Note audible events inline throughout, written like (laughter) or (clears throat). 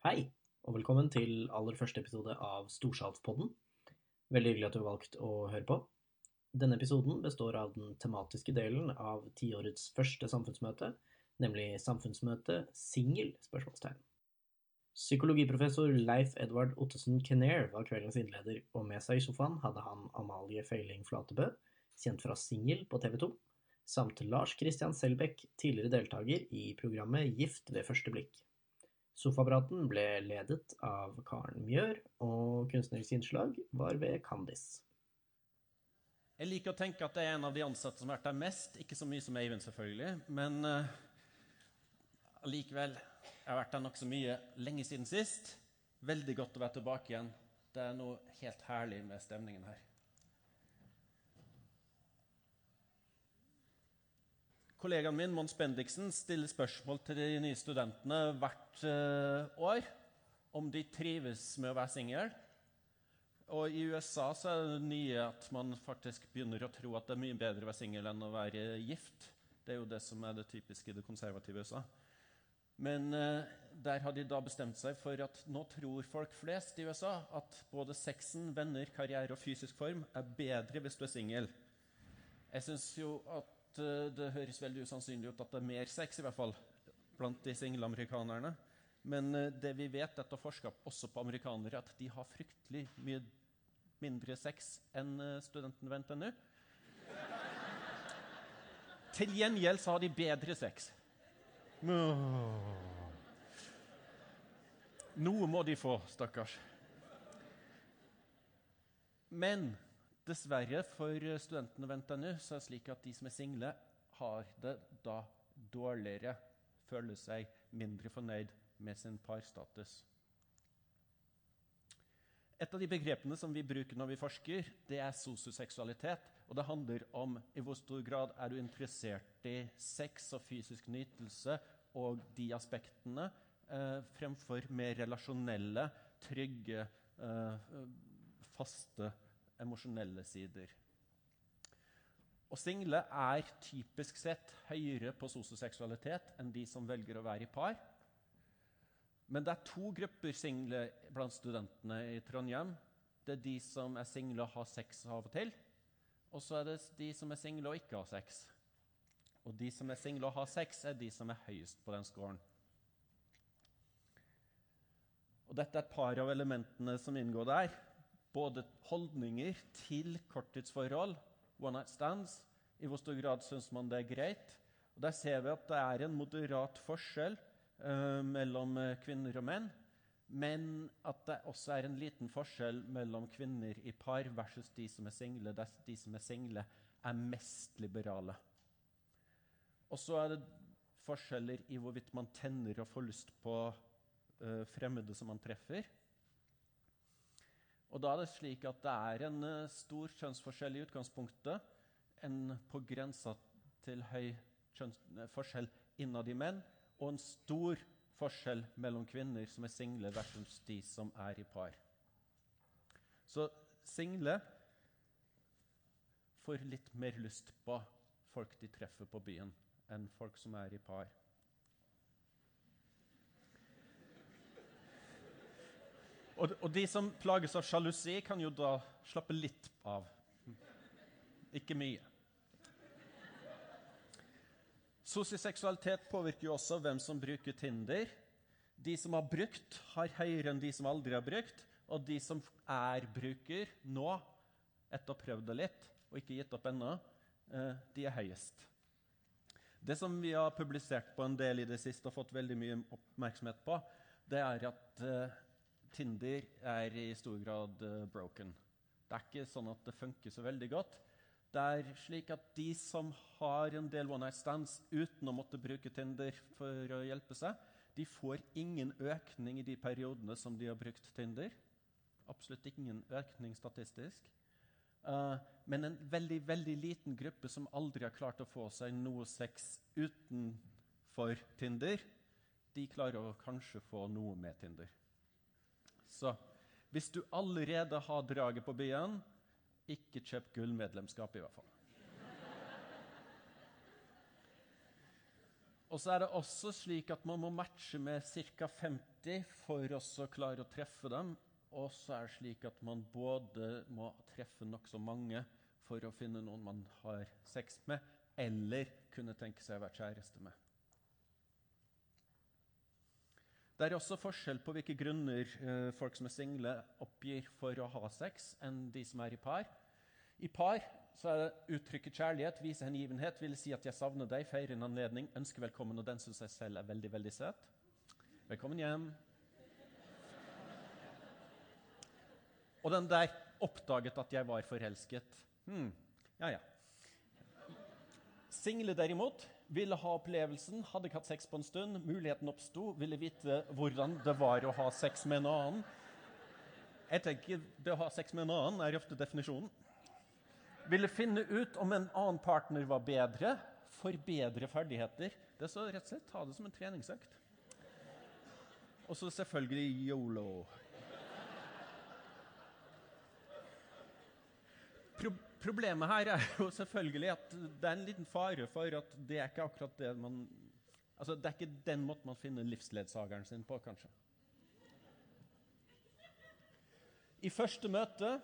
Hei, og velkommen til aller første episode av Storsalspodden. Veldig hyggelig at du har valgt å høre på. Denne episoden består av den tematiske delen av tiårets første samfunnsmøte, nemlig samfunnsmøte singel? spørsmålstegn. Psykologiprofessor Leif Edvard Ottesen Kenner var kveldens innleder, og med seg i sofaen hadde han Amalie Feiling Flatebø, kjent fra Singel på TV 2, samt Lars Christian Selbekk, tidligere deltaker i programmet Gift ved første blikk. Sofapraten ble ledet av Karen Mjør, og kunstnerisk innslag var ved Candice. Jeg liker å tenke at det er en av de ansatte som har vært der mest. Ikke så mye som Eivind, selvfølgelig, men uh, allikevel. Jeg har vært der nokså mye lenge siden sist. Veldig godt å være tilbake igjen. Det er noe helt herlig med stemningen her. Kollegaen min Mons Bendiksen stiller spørsmål til de nye studentene hvert uh, år om de trives med å være singel. Og I USA så er det nye at man faktisk begynner å tro at det er mye bedre å være singel enn å være gift. Det er jo det som er det typiske i det konservative USA. Men uh, der har de da bestemt seg for at nå tror folk flest i USA at både sexen, venner, karriere og fysisk form er bedre hvis du er singel. Jeg syns jo at Eh, det høres veldig usannsynlig ut at det er mer sex, i hvert fall blant de single amerikanerne. Men eh, det vi vet etter forskap også på amerikanere, at de har fryktelig mye mindre sex enn eh, studenten ved NTNU. Til gjengjeld så har de bedre sex. Noe må de få, stakkars. Men Dessverre for studentene ved NTNU så er det slik at de som er single, har det da dårligere, føler seg mindre fornøyd med sin parstatus. Et av de begrepene som vi bruker når vi forsker, det er sosioseksualitet. Og det handler om i hvor stor grad er du interessert i sex og fysisk nytelse og de aspektene eh, fremfor mer relasjonelle, trygge, eh, faste emosjonelle sider. Og single er typisk sett høyere på sosioseksualitet enn de som velger å være i par. Men det er to grupper single blant studentene i Trondheim. Det er de som er single og har sex av og til. Og så er det de som er single og ikke har sex. Og de som er single og har sex, er de som er høyest på den scoren. Og dette er et par av elementene som inngår der både holdninger til korttidsforhold, one night stands, i hvor stor grad syns man det er greit. Og Der ser vi at det er en moderat forskjell uh, mellom eh, kvinner og menn. Men at det også er en liten forskjell mellom kvinner i par versus de som er single. Der de som er single, er mest liberale. Og så er det forskjeller i hvorvidt man tenner og får lyst på uh, fremmede som man treffer. Og da er det slik at det er en uh, stor kjønnsforskjell i utgangspunktet. En på grensa til høy uh, forskjell innad i menn. Og en stor forskjell mellom kvinner som er single, versus de som er i par. Så single får litt mer lyst på folk de treffer på byen, enn folk som er i par. Og, og, de som plages av sjalusi, kan jo da slappe litt av. Ikke mye. Sosioseksualitet påvirker jo også hvem som bruker Tinder. De som har brukt, har høyere enn de som aldri har brukt. Og de som er bruker nå, etter å ha prøvd det litt og ikke gitt opp ennå, eh, de er høyest. Det som vi har publisert på en del i det siste og fått veldig mye oppmerksomhet på, det er at eh, Tinder er i stor grad uh, broken. Det er ikke sånn at det funker så veldig godt. Det er slik at de som har en del one night stands uten å måtte bruke Tinder for å hjelpe seg, de får ingen økning i de periodene som de har brukt Tinder. Absolutt ingen økning statistisk. Uh, men en veldig veldig liten gruppe som aldri har klart å få seg noe sex utenfor Tinder, de klarer å kanskje få noe med Tinder. Så hvis du allerede har draget på byen, ikke kjøp gullmedlemskap, i hvert fall. Og så er det også slik at man må matche med ca. 50 for å klare å treffe dem. Og så er det slik at man både må treffe nokså mange for å finne noen man har sex med, eller kunne tenke seg å være kjæreste med. Det er også forskjell på hvilke grunner eh, folk som er single, oppgir for å ha sex, enn de som er i par. I par så er det uttrykket kjærlighet, vise hengivenhet, vil si at 'jeg savner deg', feire en anledning, ønske velkommen, og den syns jeg selv er veldig, veldig søt. Velkommen hjem. Og den der oppdaget at jeg var forelsket. Hmm. Ja, ja. Single derimot ville ha opplevelsen, hadde ikke hatt sex på en stund. Muligheten oppsto, ville vite hvordan det var å ha sex med en annen. Jeg tenker Det å ha sex med en annen er ofte definisjonen. Ville finne ut om en annen partner var bedre, forbedre ferdigheter. Det er så rett og slett ta det som en treningsøkt. Og så selvfølgelig yolo. Pro problemet her er jo selvfølgelig at det er en liten fare for at det er ikke akkurat det man Altså, det er ikke den måten man finner livsledsageren sin på, kanskje. I første møte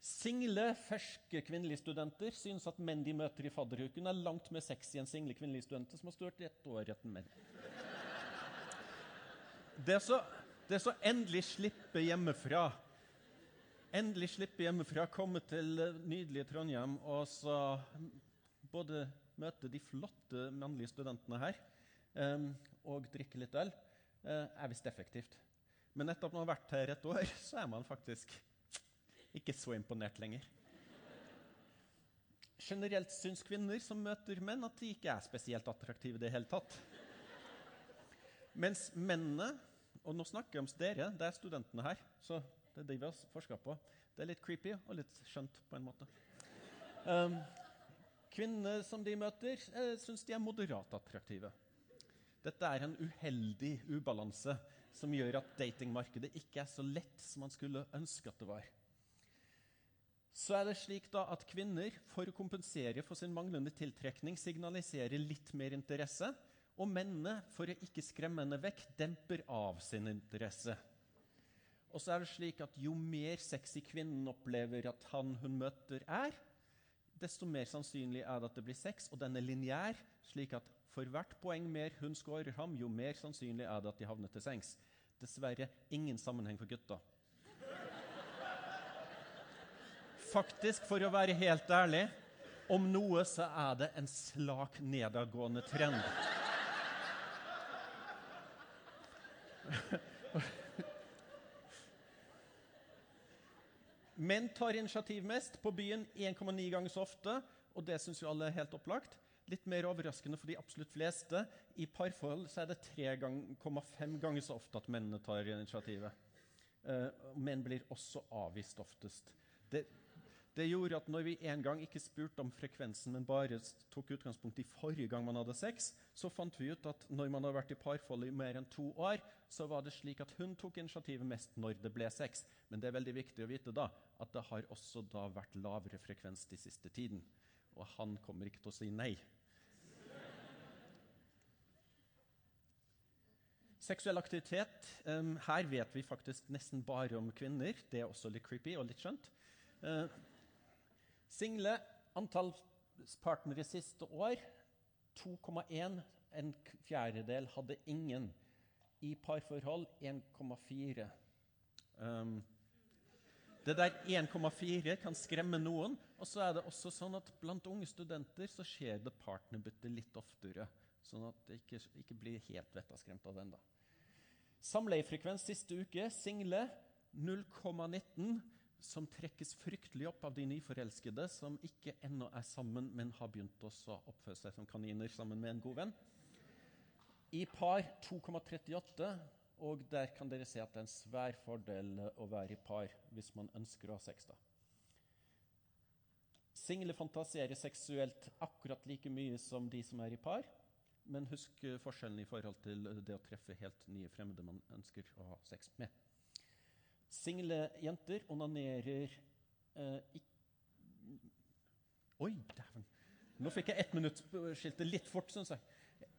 Single, ferske kvinnelige studenter synes at menn de møter i fadderuken, er langt mer sexy enn single kvinnelige studenter som har stått ett år etter menn. Det er, så, det er så endelig slippe hjemmefra. Endelig slippe hjemmefra, komme til nydelige Trondheim og så både møte de flotte mannlige studentene her um, og drikke litt øl, uh, er visst effektivt. Men etter at man har vært her et år, så er man faktisk ikke så imponert lenger. Generelt syns kvinner som møter menn, at de ikke er spesielt attraktive i det hele tatt. Mens mennene Og nå snakker jeg om dere, det er studentene her. Så det er det vi har forska på. Det er litt creepy og litt skjønt på en måte. Um, kvinner som de møter, eh, syns de er moderat attraktive. Dette er en uheldig ubalanse som gjør at datingmarkedet ikke er så lett som man skulle ønske at det var så er det slik da at kvinner, for å kompensere for sin manglende tiltrekning, signaliserer litt mer interesse. Og mennene, for å ikke skremme henne vekk, demper av sin interesse. Og så er det slik at Jo mer sexy kvinnen opplever at han hun møter, er, desto mer sannsynlig er det at det blir sex. Og den er lineær, slik at for hvert poeng mer hun scorer ham, jo mer sannsynlig er det at de havner til sengs. Dessverre ingen sammenheng for gutta. Faktisk, for å være helt ærlig, om noe så er det en slak nedadgående trend. Menn tar initiativ mest, på byen 1,9 ganger så ofte. Og det syns jo alle er helt opplagt. Litt mer overraskende for de absolutt fleste. I parforhold så er det 3,5 ganger så ofte at mennene tar initiativet. Uh, menn blir også avvist oftest. Det, det gjorde at når vi en gang ikke spurte om frekvensen, men bare tok utgangspunkt i forrige gang man hadde sex, så fant vi ut at når man hadde vært i parforhold i mer enn to år, så var det slik at hun tok initiativet mest når det ble sex. Men det er veldig viktig å vite da at det har også da vært lavere frekvens de siste tiden. Og han kommer ikke til å si nei. Seksuell aktivitet. Um, her vet vi faktisk nesten bare om kvinner. Det er også litt creepy og litt skjønt. Uh, Single antall partnere siste år 2,1. En fjerdedel hadde ingen. I parforhold 1,4. Um, det der 1,4 kan skremme noen. Og så er det også sånn at blant unge studenter så skjer det partnerbytte litt oftere. Sånn at det ikke, ikke blir helt vettaskremt av den. da. Samleiefrekvens siste uke single 0,19 som trekkes fryktelig opp av de nyforelskede som ikke ennå er sammen, men har begynt å oppføre seg som kaniner sammen med en god venn. I par 2,38, og der kan dere se at det er en svær fordel å være i par hvis man ønsker å ha sex. da. Single fantaserer seksuelt akkurat like mye som de som er i par. Men husk forskjellen i forhold til det å treffe helt nye fremmede man ønsker å ha sex med. Single jenter onanerer eh, Oi, dæven! Nå fikk jeg ett minutt skiltet litt fort, syns jeg.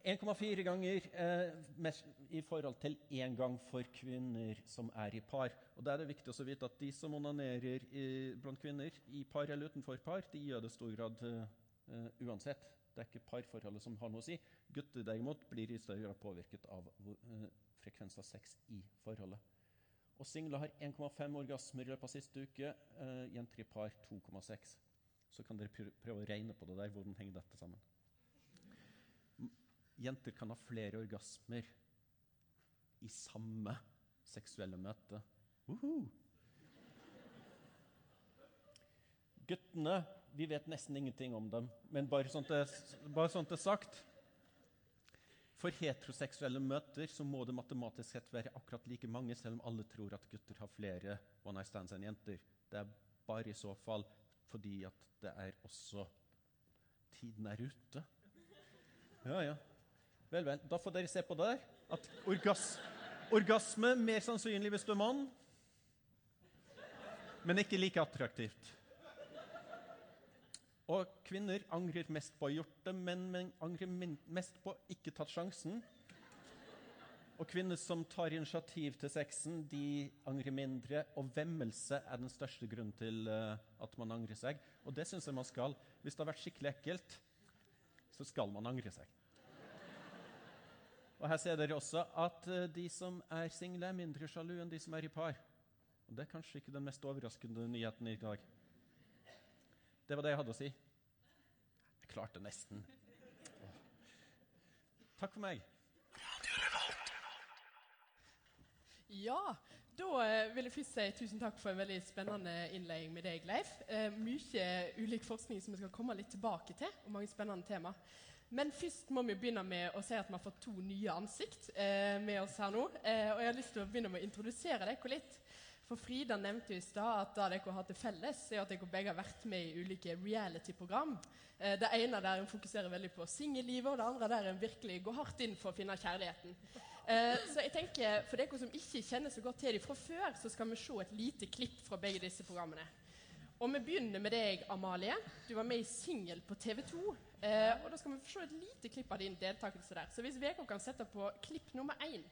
1,4 ganger eh, i forhold til én gang for kvinner som er i par. Og Da er det viktig å vite at de som onanerer i, blant kvinner, i par eller utenfor par, de gjør det i stor grad eh, uansett. Det er ikke parforholdet som har noe å si. Gutter derimot blir i større grad påvirket av eh, frekvens av sex i forholdet. Og Single har 1,5 orgasmer i løpet av siste uke. Uh, jenter i par 2,6. Så kan dere prøve å regne på det der, hvordan henger dette sammen. Jenter kan ha flere orgasmer i samme seksuelle møte. Uhuh. Guttene vi vet nesten ingenting om dem, men bare sånn det, bare sånn det er sagt For heteroseksuelle møter så må det matematisk sett være akkurat like mange, selv om alle tror at gutter har flere one night stands enn jenter. Det er bare i så fall fordi at det er også Tiden er ute. Ja, ja. Vel, vel. Da får dere se på der. At orgas orgasme mer sannsynlig hvis du er mann, men ikke like attraktivt. Og kvinner angrer mest på å ha gjort det, men, men angrer mest på ikke tatt sjansen. Og kvinner som tar initiativ til sexen, de angrer mindre. Og vemmelse er den største grunnen til uh, at man angrer seg. Og det syns jeg man skal. Hvis det har vært skikkelig ekkelt, så skal man angre seg. Og Her ser dere også at uh, de som er single, er mindre sjalu enn de som er i par. Og Det er kanskje ikke den mest overraskende nyheten i dag. Det var det jeg hadde å si. Jeg klarte nesten. Takk for meg. Ja, da eh, vil jeg først si tusen takk for en veldig spennende innledning med deg, Leif. Eh, mye ulik forskning som vi skal komme litt tilbake til, og mange spennende tema. Men først må vi begynne med å si at vi har fått to nye ansikt eh, med oss her nå. Eh, og jeg har lyst til å begynne med å introdusere dere litt. For Frida nevnte i stad at det dere har til felles, er at dere begge har vært med i ulike reality-program. Eh, det ene der en fokuserer veldig på singellivet, og det andre der en virkelig går hardt inn for å finne kjærligheten. Eh, så jeg tenker, For dere som ikke kjenner så godt til dem fra før, så skal vi se et lite klipp fra begge disse programmene. Og Vi begynner med deg, Amalie. Du var med i Singel på TV 2. Eh, og Da skal vi få se et lite klipp av din deltakelse der. Så hvis Vegard kan sette på klipp nummer én.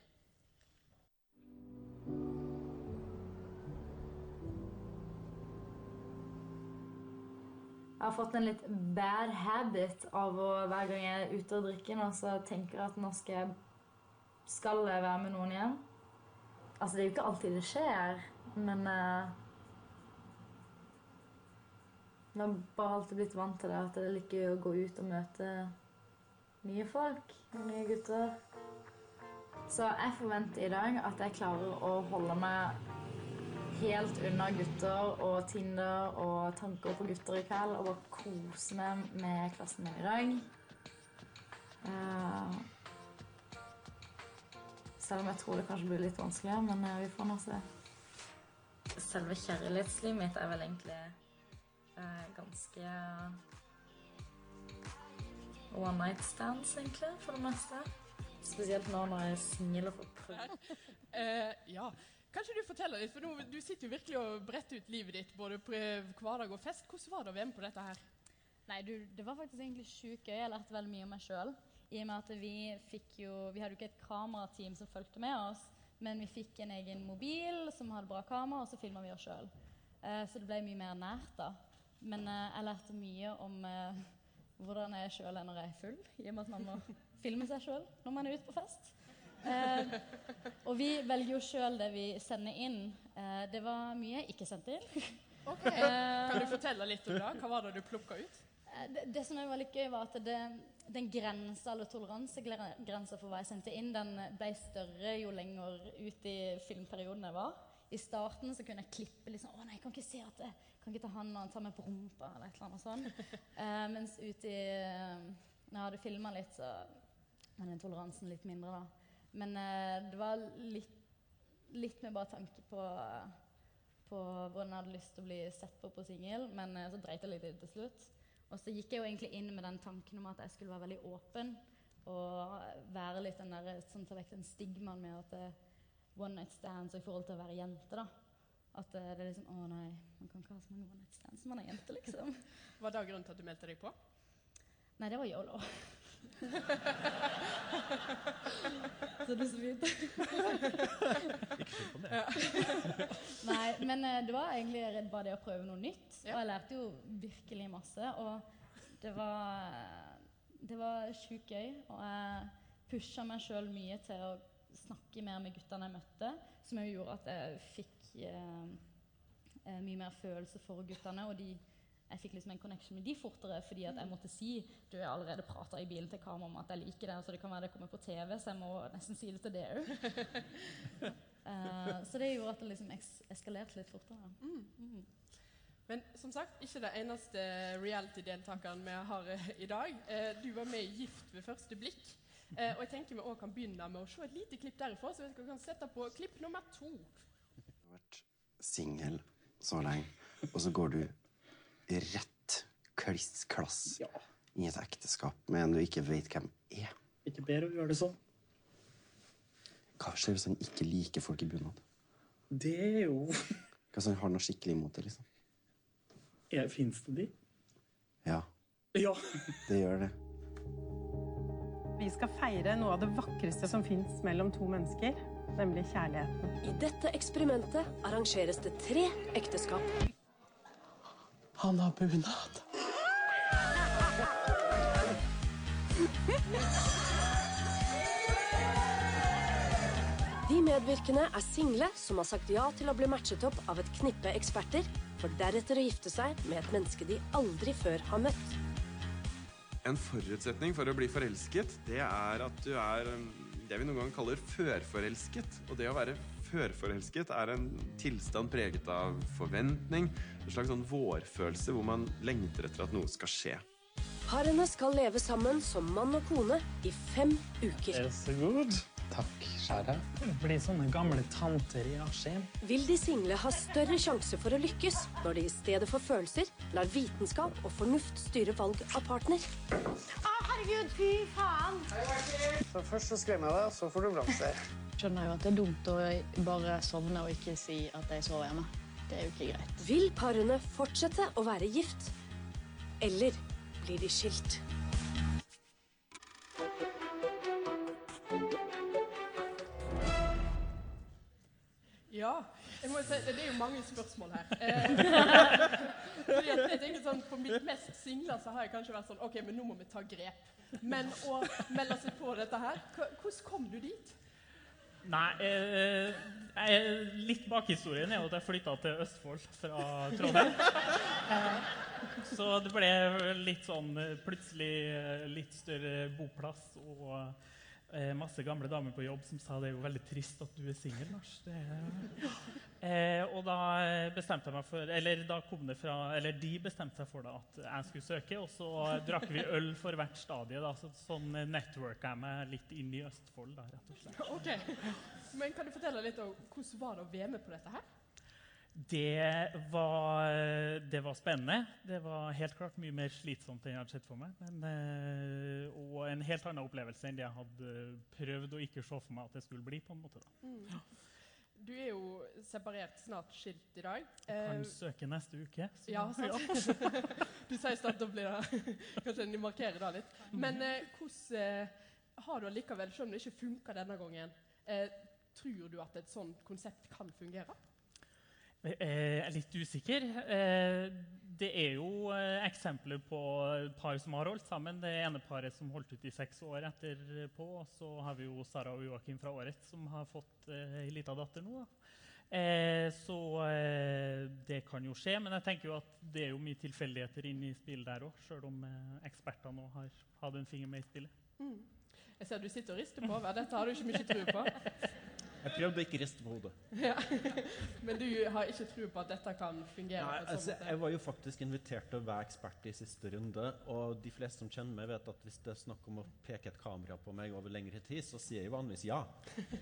Jeg har fått en litt bad habit av å hver gang jeg er ute og drikker nå, så tenker jeg at nå skal jeg skal jeg være med noen igjen? Altså, det er jo ikke alltid det skjer, men uh, Jeg har bare alltid blitt vant til det, at det er litt gøy å gå ut og møte nye folk, nye gutter. Så jeg forventer i dag at jeg klarer å holde meg helt unna gutter og Tinder og tanker på gutter i kveld og bare kose meg med klassen min i dag. Uh, selv om jeg tror det kanskje blir litt vanskeligere, men uh, vi får nå se. Selve kjærlighetslivet mitt er vel egentlig uh, ganske one night stands, egentlig, for det meste. Spesielt nå når jeg er singel og får prøvd. uh, (laughs) ja. Kanskje du forteller litt, for nå, Du sitter jo virkelig og bretter ut livet ditt både på hverdag og fest. Hvordan var det å være med på dette her? Nei, du, Det var faktisk egentlig sjukt gøy. Jeg lærte veldig mye om meg sjøl. I og med at vi fikk jo Vi hadde jo ikke et kamerateam som fulgte med oss, men vi fikk en egen mobil som hadde bra kamera, og så filma vi oss sjøl. Eh, så det ble mye mer nært, da. Men eh, jeg lærte mye om eh, hvordan jeg sjøl er når jeg er full, i og med at man må filme seg sjøl når man er ute på fest. Eh, og vi velger jo sjøl det vi sender inn. Eh, det var mye jeg ikke sendte inn. Okay. Kan du fortelle litt om det? Hva var det du plukka ut? Eh, det, det, som var litt gøy, var at det, den grensa, eller toleransegrensa for hva jeg sendte inn, den ble større jo lenger ut i filmperioden jeg var. I starten så kunne jeg klippe sånn Å nei, jeg kan ikke se at jeg kan ikke ta han og han tar meg på rumpa, eller et eller annet sånt. Eh, mens ute i uh, Når jeg hadde filma litt, så var den toleransen litt mindre, da. Men uh, det var litt, litt med bare tanke på på hvordan jeg hadde lyst til å bli sett på på singel, men så dreit jeg litt i det til slutt. Og så gikk jeg jo egentlig inn med den tanken om at jeg skulle være veldig åpen. Og være litt den der, sånn ta vekk den stigmaen med at det er one night stands i forhold til å være jente. da. At det er liksom Å nei, man kan ikke ha så mange one night stands når man er jente, liksom. Var det grunnen til at du meldte deg på? Nei, det var yolo. Så det er så fint. Ikke skyld på det. Nei, men eh, det var egentlig redd bare det å prøve noe nytt. Ja. Og jeg lærte jo virkelig masse. Og det var, det var sjukt gøy. Og jeg pusha meg sjøl mye til å snakke mer med guttene jeg møtte, som jo gjorde at jeg fikk eh, eh, mye mer følelse for guttene. Og de, jeg fikk liksom en connection med de fortere fordi at jeg måtte si Du, jeg allerede prata i bilen til kamera om at jeg liker det, så det kan være det kommer på TV, så jeg må nesten si det til det òg. uh, så det gjorde at det liksom eks eskalerte litt fortere. Mm. Men som sagt, ikke det eneste reality-deltakeren vi har uh, i dag. Uh, du var med i Gift ved første blikk. Eh, og jeg tenker vi også kan begynne med å se et lite klipp derifra, så vi kan sette på klipp nummer to. Du har vært singel så lenge, og så går du rett kliss klass i et ekteskap med en du ikke vet hvem er. Ikke bedre å gjøre det sånn. Hva skjer hvis han ikke liker folk i bunad? Det er jo (laughs) Hva hvis han har noe skikkelig imot det, liksom? Fins det de? Ja, Ja. det gjør det. Vi skal feire noe av det vakreste som fins mellom to mennesker, nemlig kjærligheten. I dette eksperimentet arrangeres det tre ekteskap. Han har bunad. De medvirkende er single som har sagt ja til å bli matchet opp av et knippe eksperter, for deretter å gifte seg med et menneske de aldri før har møtt. En forutsetning for å bli forelsket, det er at du er um, det vi noen ganger kaller førforelsket. Og det å være førforelsket er en tilstand preget av forventning, en slags sånn vårfølelse hvor man lengter etter at noe skal skje. Parene skal leve sammen som mann og kone i fem uker. Er så god. Takk, kjære. Blir sånne gamle tanter i Askim. Vil de single ha større sjanse for å lykkes når de i stedet for følelser lar vitenskap og fornuft styre valg av partner? Å, herregud, fy faen! Så først så skremmer jeg deg, så får du blomster. Skjønner jo at det er dumt å bare sovne og ikke si at jeg sover hjemme. Det er jo ikke greit. Vil parene fortsette å være gift? Eller blir de skilt? Ja, jeg må jo si, det er jo mange spørsmål her. Eh, (laughs) jeg tenker sånn, På mitt mest single så har jeg kanskje vært sånn OK, men nå må vi ta grep. Men å melde seg på dette her, hvordan kom du dit? Nei, eh, jeg, litt bakhistorien er jo at jeg flytta til Østfold fra Trondheim. (laughs) Eh, så det ble litt sånn eh, plutselig eh, litt større boplass og eh, masse gamle damer på jobb som sa det er jo veldig trist at du er singel, Lars. Eh, og da bestemte jeg meg for Eller da kom det fra Eller de bestemte seg for da at jeg skulle søke, og så drakk vi øl for hvert stadie. da, så Sånn networka jeg meg litt inn i Østfold, da, rett og slett. Ok, Men kan du fortelle litt om hvordan var det å være med på dette her? Det var, det var spennende. Det var helt klart mye mer slitsomt enn jeg hadde sett for meg. Men, eh, og en helt annen opplevelse enn det jeg hadde prøvd å ikke se for meg at det skulle bli. på en måte da. Du er jo separert, snart skilt i dag. Kan du søke neste uke. så- Ja, sant. (laughs) du sier snart da blir det (laughs) Kanskje de markerer det litt. Men eh, hvordan eh, har du allikevel, selv om det ikke funka denne gangen, eh, tror du at et sånt konsept kan fungere? Eh, Jeg er litt usikker. Eh, Det er jo eh, eksempler på par som har holdt sammen. Det ene paret som holdt ut i seks år etterpå. Og så har vi jo Sara og Joakim fra Året som har fått ei lita datter nå. Så det kan jo skje. Men jeg tenker jo at det er jo mye tilfeldigheter inne i spillet der òg, sjøl om ekspertene òg har hatt en finger med i spillet. Jeg ser du sitter og rister på. Dette har du ikke mye tro på. Jeg prøvde å ikke riste på hodet. (laughs) Ja. Men du har ikke tro på at dette kan fungere? Nei, altså, jeg var jo faktisk invitert til å være ekspert i siste runde, og de fleste som kjenner meg, vet at hvis det er snakk om å peke et kamera på meg over lengre tid, så sier jeg vanligvis ja.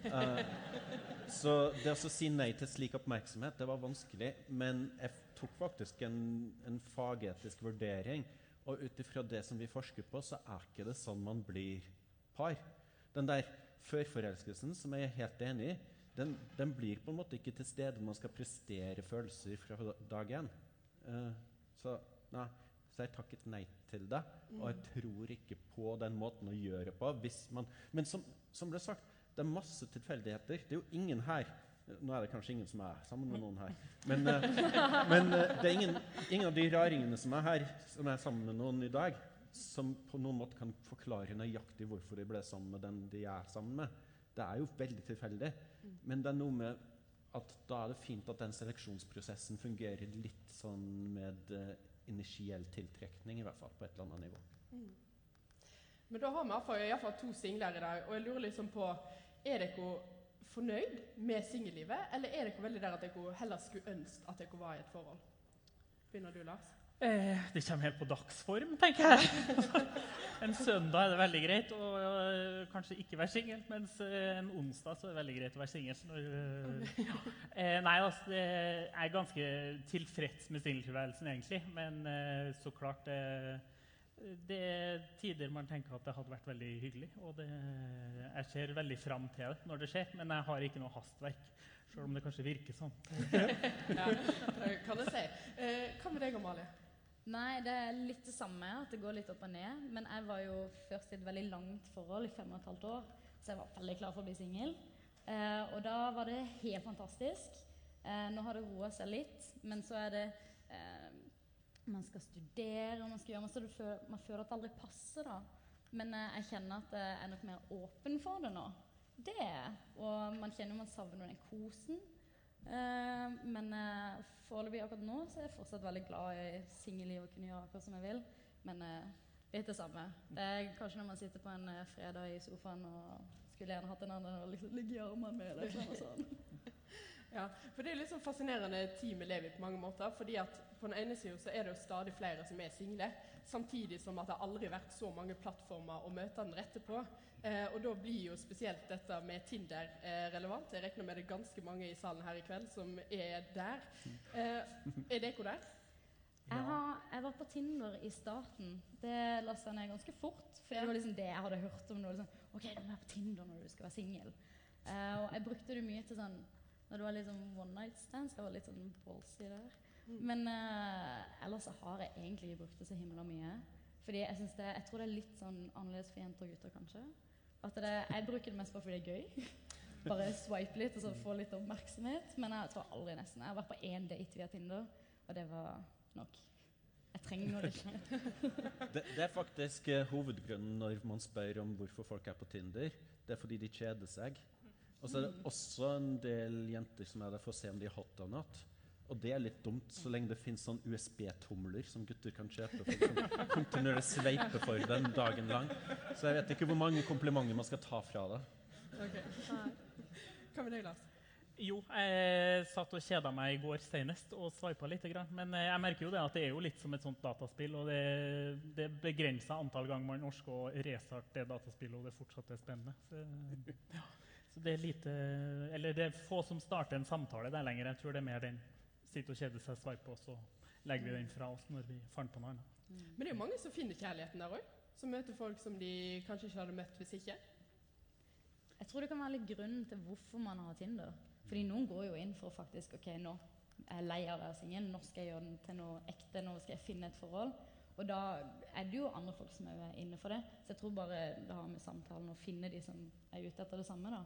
Uh, (laughs) så det å si nei til slik oppmerksomhet, det var vanskelig, men jeg tok faktisk en, en fagetisk vurdering, og ut ifra det som vi forsker på, så er ikke det sånn man blir par. Den der førforelskelsen, som jeg er helt enig i, den, den blir på en måte ikke til stede når man skal prestere følelser fra dag én. Uh, så nei, Så jeg takket nei til det. Og jeg tror ikke på den måten å gjøre på. Hvis man, men som, som ble sagt, det er masse tilfeldigheter. Det er jo ingen her Nå er det kanskje ingen som er sammen med noen her. Men, eh, men eh, det er ingen, ingen av de raringene som er her, som er sammen med noen i dag, som på noen måte kan forklare nøyaktig hvorfor de ble sammen med den de er sammen med. Det er jo veldig tilfeldig. Men det er noe med at da er det fint at den seleksjonsprosessen fungerer litt sånn med uh, initiell tiltrekning, i hvert fall på et eller annet nivå. Men da har vi iallfall to singler i dag, og jeg lurer liksom på Er dere fornøyd med singellivet, eller er dere veldig der at dere heller skulle ønske at dere var i et forhold? Begynner du, Lars? Eh, det kommer helt på dagsform, tenker jeg. (laughs) en søndag er det veldig greit å øh, kanskje ikke være singel, mens øh, en onsdag så er det veldig greit å være singel. (laughs) eh, nei, altså, jeg er ganske tilfreds med singeltilværelsen, egentlig. Men eh, så klart det, det er tider man tenker at det hadde vært veldig hyggelig. Og det, jeg ser veldig fram til det når det skjer, men jeg har ikke noe hastverk. Selv om det kanskje virker sånn. (laughs) ja, det kan jeg si. Eh, hva med deg, Amalie? Nei, det er litt det samme. At det går litt opp og ned. Men jeg var jo først i et veldig langt forhold i fem og et halvt år, så jeg var veldig klar for å bli singel. Eh, og da var det helt fantastisk. Eh, nå har det roa seg litt, men så er det eh, Man skal studere, og man skal gjøre masse, du føler, man føler at det aldri passer, da. Men eh, jeg kjenner at jeg er nok mer åpen for det nå. Det er. Og man kjenner man savner den kosen. Eh, men uh, foreløpig akkurat nå så er jeg fortsatt veldig glad i singelliv og kunne gjøre akkurat som jeg vil. Men uh, litt det samme. Det er kanskje når man sitter på en uh, fredag i sofaen og skulle gjerne hatt en annen og liksom ligge i armene med eller noe sånt. (laughs) Ja, for Det er litt sånn fascinerende tid vi lever i på mange måter. fordi at På den ene siden så er det jo stadig flere som er single, samtidig som at det aldri har vært så mange plattformer å møte den rette på. Eh, og Da blir jo spesielt dette med Tinder eh, relevant. Jeg regner med det er ganske mange i salen her i kveld som er der. Eh, er dere der? Jeg, har, jeg var på Tinder i starten. Det lasta jeg ned ganske fort. For det var liksom det jeg hadde hørt om. Det var liksom, ok, du må være på Tinder når du skal være singel. Uh, og jeg brukte det mye til sånn når det var litt sånn one night stands. Jeg var litt sånn ballsy der. Men uh, ellers har jeg egentlig ikke brukt det så himla mye. Fordi jeg, det, jeg tror det er litt sånn annerledes for jenter og gutter, kanskje. At det, jeg bruker det mest bare fordi det er gøy. (laughs) Bare swipe litt og så få litt oppmerksomhet. Men jeg tror aldri nesten. Jeg har vært på én date via Tinder, og det var nok. Jeg trenger det ikke. (laughs) Det, det er faktisk eh, hovedgrunnen når man spør om hvorfor folk er på Tinder. Det er fordi de kjeder seg. Og så er det også en del jenter som er der for å se om de er hot or not. Og det er litt dumt, så lenge det fins sånn USB-tomler som gutter kan kjøpe for kontinuerlig sveipe for den dagen lang. Så jeg vet ikke hvor mange komplimenter man skal ta fra det. Ok. Hva med deg, Lars? Jo, jeg satt og kjeda meg i går senest og sveipa litt. Men eh, jeg merker jo det at det er jo litt som et sånt dataspill. Og det, det er begrensa antall ganger man orker å restarte det dataspillet, og det fortsatt er spennende. Så, ja. Så det er lite Eller det er få som starter en samtale der lenger. Jeg tror det er mer den sitter og kjeder seg, sveiper, og så legger vi den fra oss når vi fant på noe annet. Men det er jo mange som finner kjærligheten der òg. Som møter folk som de kanskje ikke hadde møtt hvis ikke. Jeg tror det kan være litt grunnen til hvorfor man har Tinder. Fordi noen går jo inn for faktisk ok, nå er jeg lei av å være singel, nå skal jeg gjøre den til noe ekte, nå skal jeg finne et forhold. Og da er det jo andre folk som er inne for det. Så jeg tror bare det har med samtalen å finne de som er ute etter det samme, da.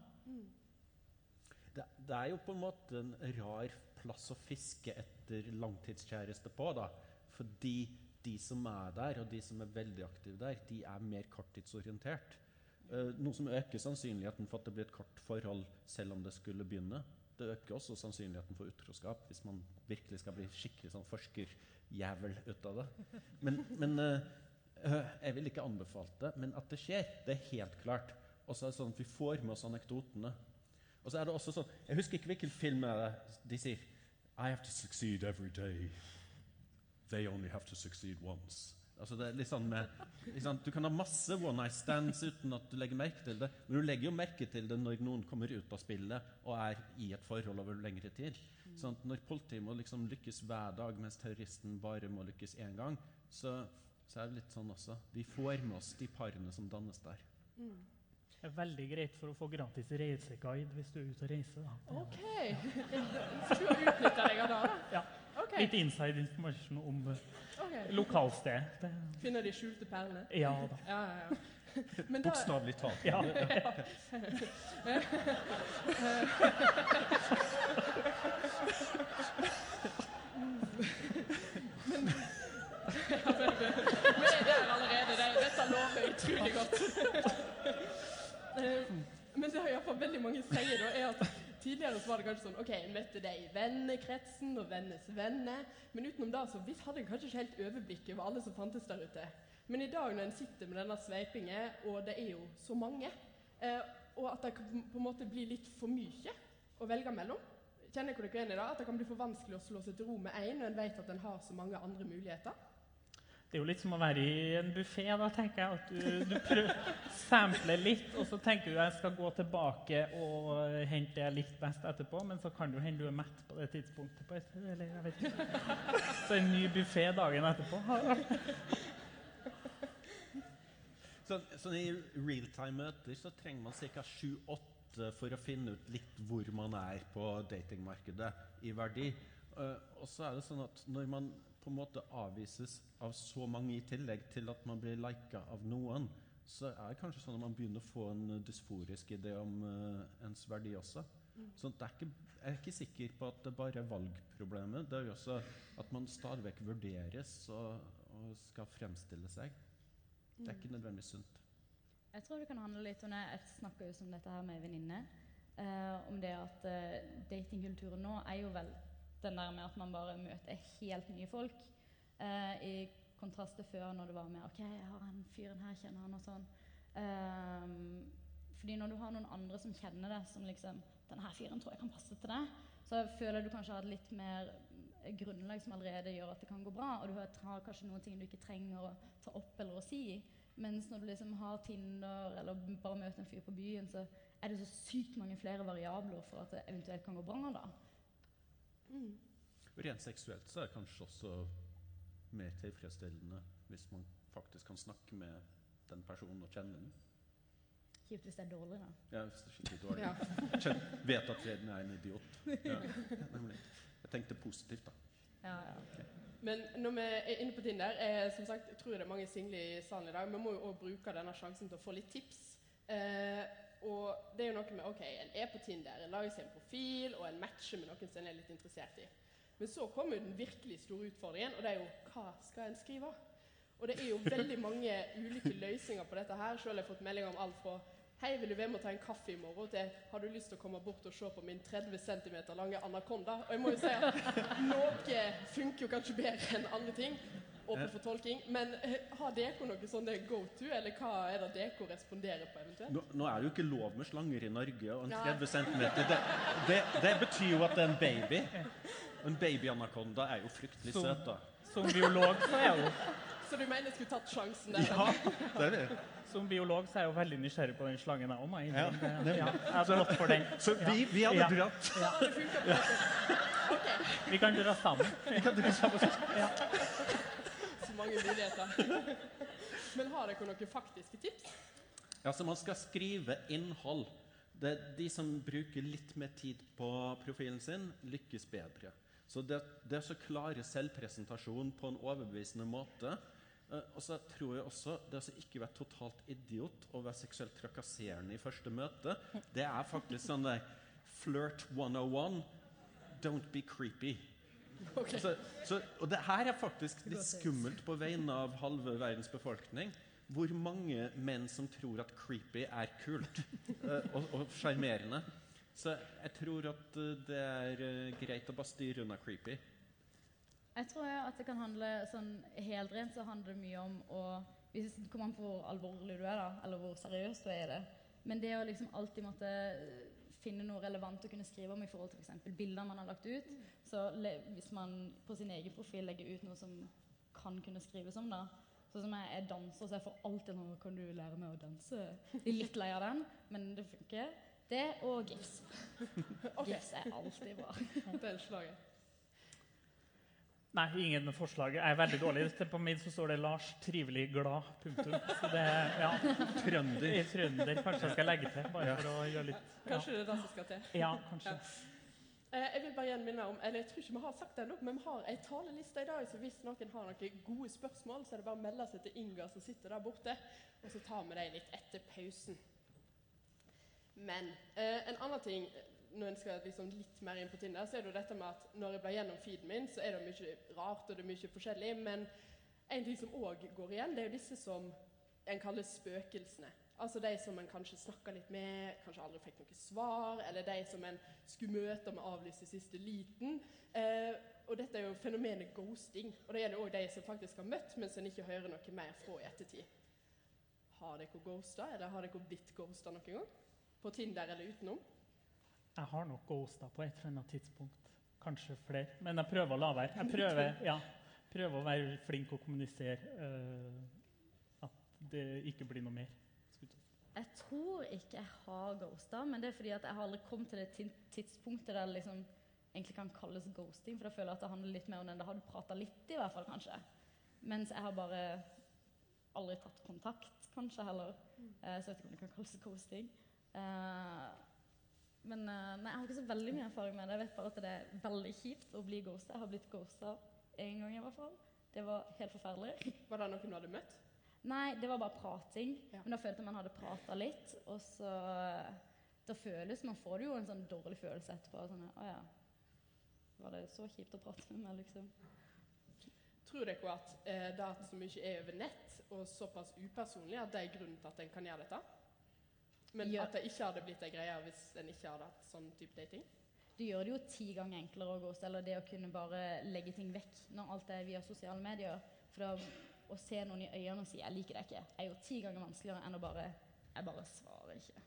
Det, det er jo på en måte en rar plass å fiske etter langtidskjæreste på, da. Fordi de som er der, og de som er veldig aktive der, de er mer korttidsorientert. Uh, noe som øker sannsynligheten for at det blir et kort forhold selv om det skulle begynne. Det øker også sannsynligheten for utroskap hvis man virkelig skal bli skikkelig sånn forskerjævel ut av det. Men, men uh, uh, Jeg vil ikke anbefale det, men at det skjer, det er helt klart. Og så er det sånn at vi får med oss anekdotene. Og så er det også sånn Jeg husker ikke hvilken film er de sier I have to succeed every day. They only have to succeed once. Altså det er litt sånn med, liksom, Du kan ha masse one night stands uten at du legger merke til det, men du legger jo merke til det når noen kommer ut av spillet og er i et forhold over lengre tid. Sånn at Når politiet må liksom lykkes hver dag, mens terroristen bare må lykkes én gang, så, så er det litt sånn også. Vi får med oss de parene som dannes der. Det er veldig greit for å få gratis reiseguide hvis du er ute og reiser. Da. OK! Så (laughs) du har utnytta deg av det? da? Ja. OK. Ok. Litt inside information om eh, Ok. lokalstedet. Finner de skjulte perlene? Ja da. Ja, ja, ja. (laughs) Da- Bokstavelig talt. Ja. (laughs) Men Vi er der allerede. Det, dette lover utrolig godt. Eh, Men det har iallfall veldig mange sier, da, er at tidligere så var det kanskje sånn OK, møtte deg i vennekretsen og vennes venner. Men utenom det så hadde en kanskje ikke helt overblikk over alle som fantes der ute. Men i dag når en sitter med denne sveipingen, og det er jo så mange, eh, og at det kan på en måte bli litt for mye å velge mellom Kjenner dere igjen i det? At det kan bli for vanskelig å slå seg til ro med én når en vet at en har så mange andre muligheter? Det er jo litt som å være i en buffé. Da tenker jeg at du, du prøver, sampler litt, og så tenker du jeg skal gå tilbake og hente det jeg likte best etterpå, men så kan det jo hende du er mett på det tidspunktet. På et, eller jeg vet ikke. Så en ny buffé dagen etterpå. Så, så I realtime-møter så trenger man ca. sju-åtte for å finne ut litt hvor man er på datingmarkedet i verdi. Eh, og så er det sånn at når man på en måte avvises av så mange i tillegg til at man blir lika av noen, så er det kanskje sånn at man begynner å få en dysforisk idé om uh, ens verdi også. Mm. Så det er ikke, jeg er ikke sikker på at det bare er valgproblemet. Det er jo også at man stadig vekk vurderes og, og skal fremstille seg. Det er ikke nødvendigvis sunt. Jeg tror det kan handle litt om det. Jeg snakka jo om dette her med en venninne. Uh, om det at uh, datingkulturen nå er jo vel den der med at man bare møter helt nye folk. Eh, I kontrast til før, når det var med OK, jeg har han fyren her, kjenner han og sånn. Ehm, fordi når du har noen andre som kjenner det, som liksom her fyren tror jeg kan passe til deg, så føler du kanskje har et litt mer eh, grunnlag som allerede gjør at det kan gå bra, og du har kanskje noen ting du ikke trenger å ta opp eller å si. Mens når du liksom har Tinder eller bare møter en fyr på byen, så er det så sykt mange flere variabler for at det eventuelt kan gå bra. da. Mm. Rent seksuelt så er det kanskje også mer tilfredsstillende hvis man faktisk kan snakke med den personen og kjenne den. Kjipt hvis det er dårlig, da. Ja, hvis det er skikkelig dårlig. Ja. Kjenn, vet at Freden er en idiot. Ja. Jeg tenkte positivt, da. Ja, ja. Men når vi er inne på Tinder, er, som sagt, jeg tror det er mange single i salen i dag. Vi må jo òg bruke denne sjansen til å få litt tips. Eh, og det er jo noe med OK, en er på Tinder, en lager seg en profil, og en matcher med noen som en er litt interessert i. Men så kommer den virkelig store utfordringen, og det er jo hva skal en skrive? Og det er jo veldig (laughs) mange ulike løsninger på dette her. Selv har jeg fått melding om alt fra Hei, vil du være med og ta en kaffe i morgen? til Har du lyst til å komme bort og se på min 30 cm lange anakonda? Og jeg må jo si at (laughs) noe funker jo kanskje bedre enn andre ting. Åpen for tolking. Men eh, har dere noe sånne go to, eller hva er det dere responderer på eventuelt? Nå, nå er det jo ikke lov med slanger i Norge, og en Nei. 30 cm det, det, det betyr jo at det er en baby. En babyanakonda er jo fryktelig Som- søt, da. Som biolog så er jo Så du mener jeg skulle tatt sjansen der? Ja, det er det. Som biolog så er jeg jo veldig nysgjerrig på den slangen jeg òg, Ja, Ja, jeg har gått for den. Så vi- vi hadde Ja. dratt. Ja. Det funker på dere. Vi kan dra sammen. Vi kan dra sammen. Ja. Så mange muligheter. (laughs) Men har dere noen faktiske tips? Altså, man skal skrive innhold. Det, de som bruker litt mer tid på profilen sin, lykkes bedre. Så det, det er så klare selvpresentasjon på en overbevisende måte. Eh, og så tror jeg også det å ikke være totalt idiot og være seksuelt trakasserende i første møte, det er faktisk sånn der Flirt 101. Don't be creepy. Ok. Så, så, og det her er faktisk litt skummelt på vegne av halve verdens befolkning. Hvor mange menn som tror at creepy er kult (laughs) eh, og, sjarmerende. Så jeg tror at eh, det er eh, greit å bare styre unna creepy. Jeg tror at det kan handle sånn helt rent så handler det mye om å Hvis det kommer an på hvor alvorlig du er, da, eller hvor seriøs du er i det. Men det å liksom alltid måtte finne noe relevant å kunne skrive om i forhold til f.eks. bilder man har lagt ut. Så hvis man på sin egen profil legger ut noe som kan kunne skrives om, da. Sånn som jeg er danser, så jeg får alltid noe Kan du lære meg å danse? Jeg er litt lei av den, men det funker. Det og gifs. Gifs er alltid bra. Det er slaget. Nei, ingen forslag. Jeg er veldig dårlig. På min så står det 'Lars trivelig glad'. Punktum. Så det ja. Trønder. I trønder. Kanskje jeg skal legge til, bare Ja. for å gjøre litt Kanskje det er det som skal til? Ja, kanskje. Eh, jeg vil bare igjen minne om, eller jeg tror ikke vi har sagt det ennå, men vi har ei taleliste i dag, så hvis noen har noen gode spørsmål, så er det bare å melde seg til Inga som sitter der borte, og så tar vi dem litt etter pausen. Men eh, en annen ting når en skal liksom litt mer inn på Tinder, så er det jo dette med at når jeg blar gjennom feeden min, så er det mye rart og det er mye forskjellig. Men en ting som òg går igjen, det er jo disse som en kaller spøkelsene. Altså de som en kanskje snakka litt med, kanskje aldri fikk noe svar, eller de som en skulle møte med avlyst i siste liten. Eh, og dette er jo fenomenet ghosting. Og det gjelder òg de som faktisk har møtt, mens en ikke hører noe mer fra i ettertid. Har dere ghosta, eller har dere blitt ghosta noen gang? På Tinder eller utenom? Jeg har nok ghosta på et eller annet tidspunkt. Kanskje flere. Men jeg prøver å la være. Jeg prøver, (laughs) ja, prøver å være flink og kommunisere uh, at det ikke blir noe mer. Jeg tror ikke jeg har ghosta, men det er fordi at jeg har aldri kommet til det tidspunktet der det liksom egentlig kan kalles ghosting. For da føler jeg at det handler litt mer om den da har du prata litt, i hvert fall, kanskje. Mens jeg har bare aldri tatt kontakt, kanskje, heller. Uh, så jeg vet ikke om det kan kalles ghosting. Uh, men uh, nei, jeg har ikke så veldig mye erfaring med det. Jeg vet bare at det er veldig kjipt å bli ghosta. Jeg har blitt ghosta én gang i hvert fall. Det var helt forferdelig. Var det noen du hadde møtt? Nei, det var bare prating. Ja. Men da følte jeg man hadde prata litt, og så Da føles Man får jo en sånn dårlig følelse etterpå. Sånn, å ja. Var det så kjipt å prate med meg, liksom? Tror dere at eh, det at så mye er over nett, og såpass upersonlig, at det er grunnen til at en kan gjøre dette? Men gjør, at det ikke hadde blitt ei greie hvis en ikke hadde hatt sånn type dating? Det gjør det jo ti ganger enklere å gå eller det å kunne bare legge ting vekk når alt er via sosiale medier. For da, å se noen i øynene og si 'jeg liker deg ikke', er jo ti ganger vanskeligere enn å bare 'jeg bare svarer ikke'.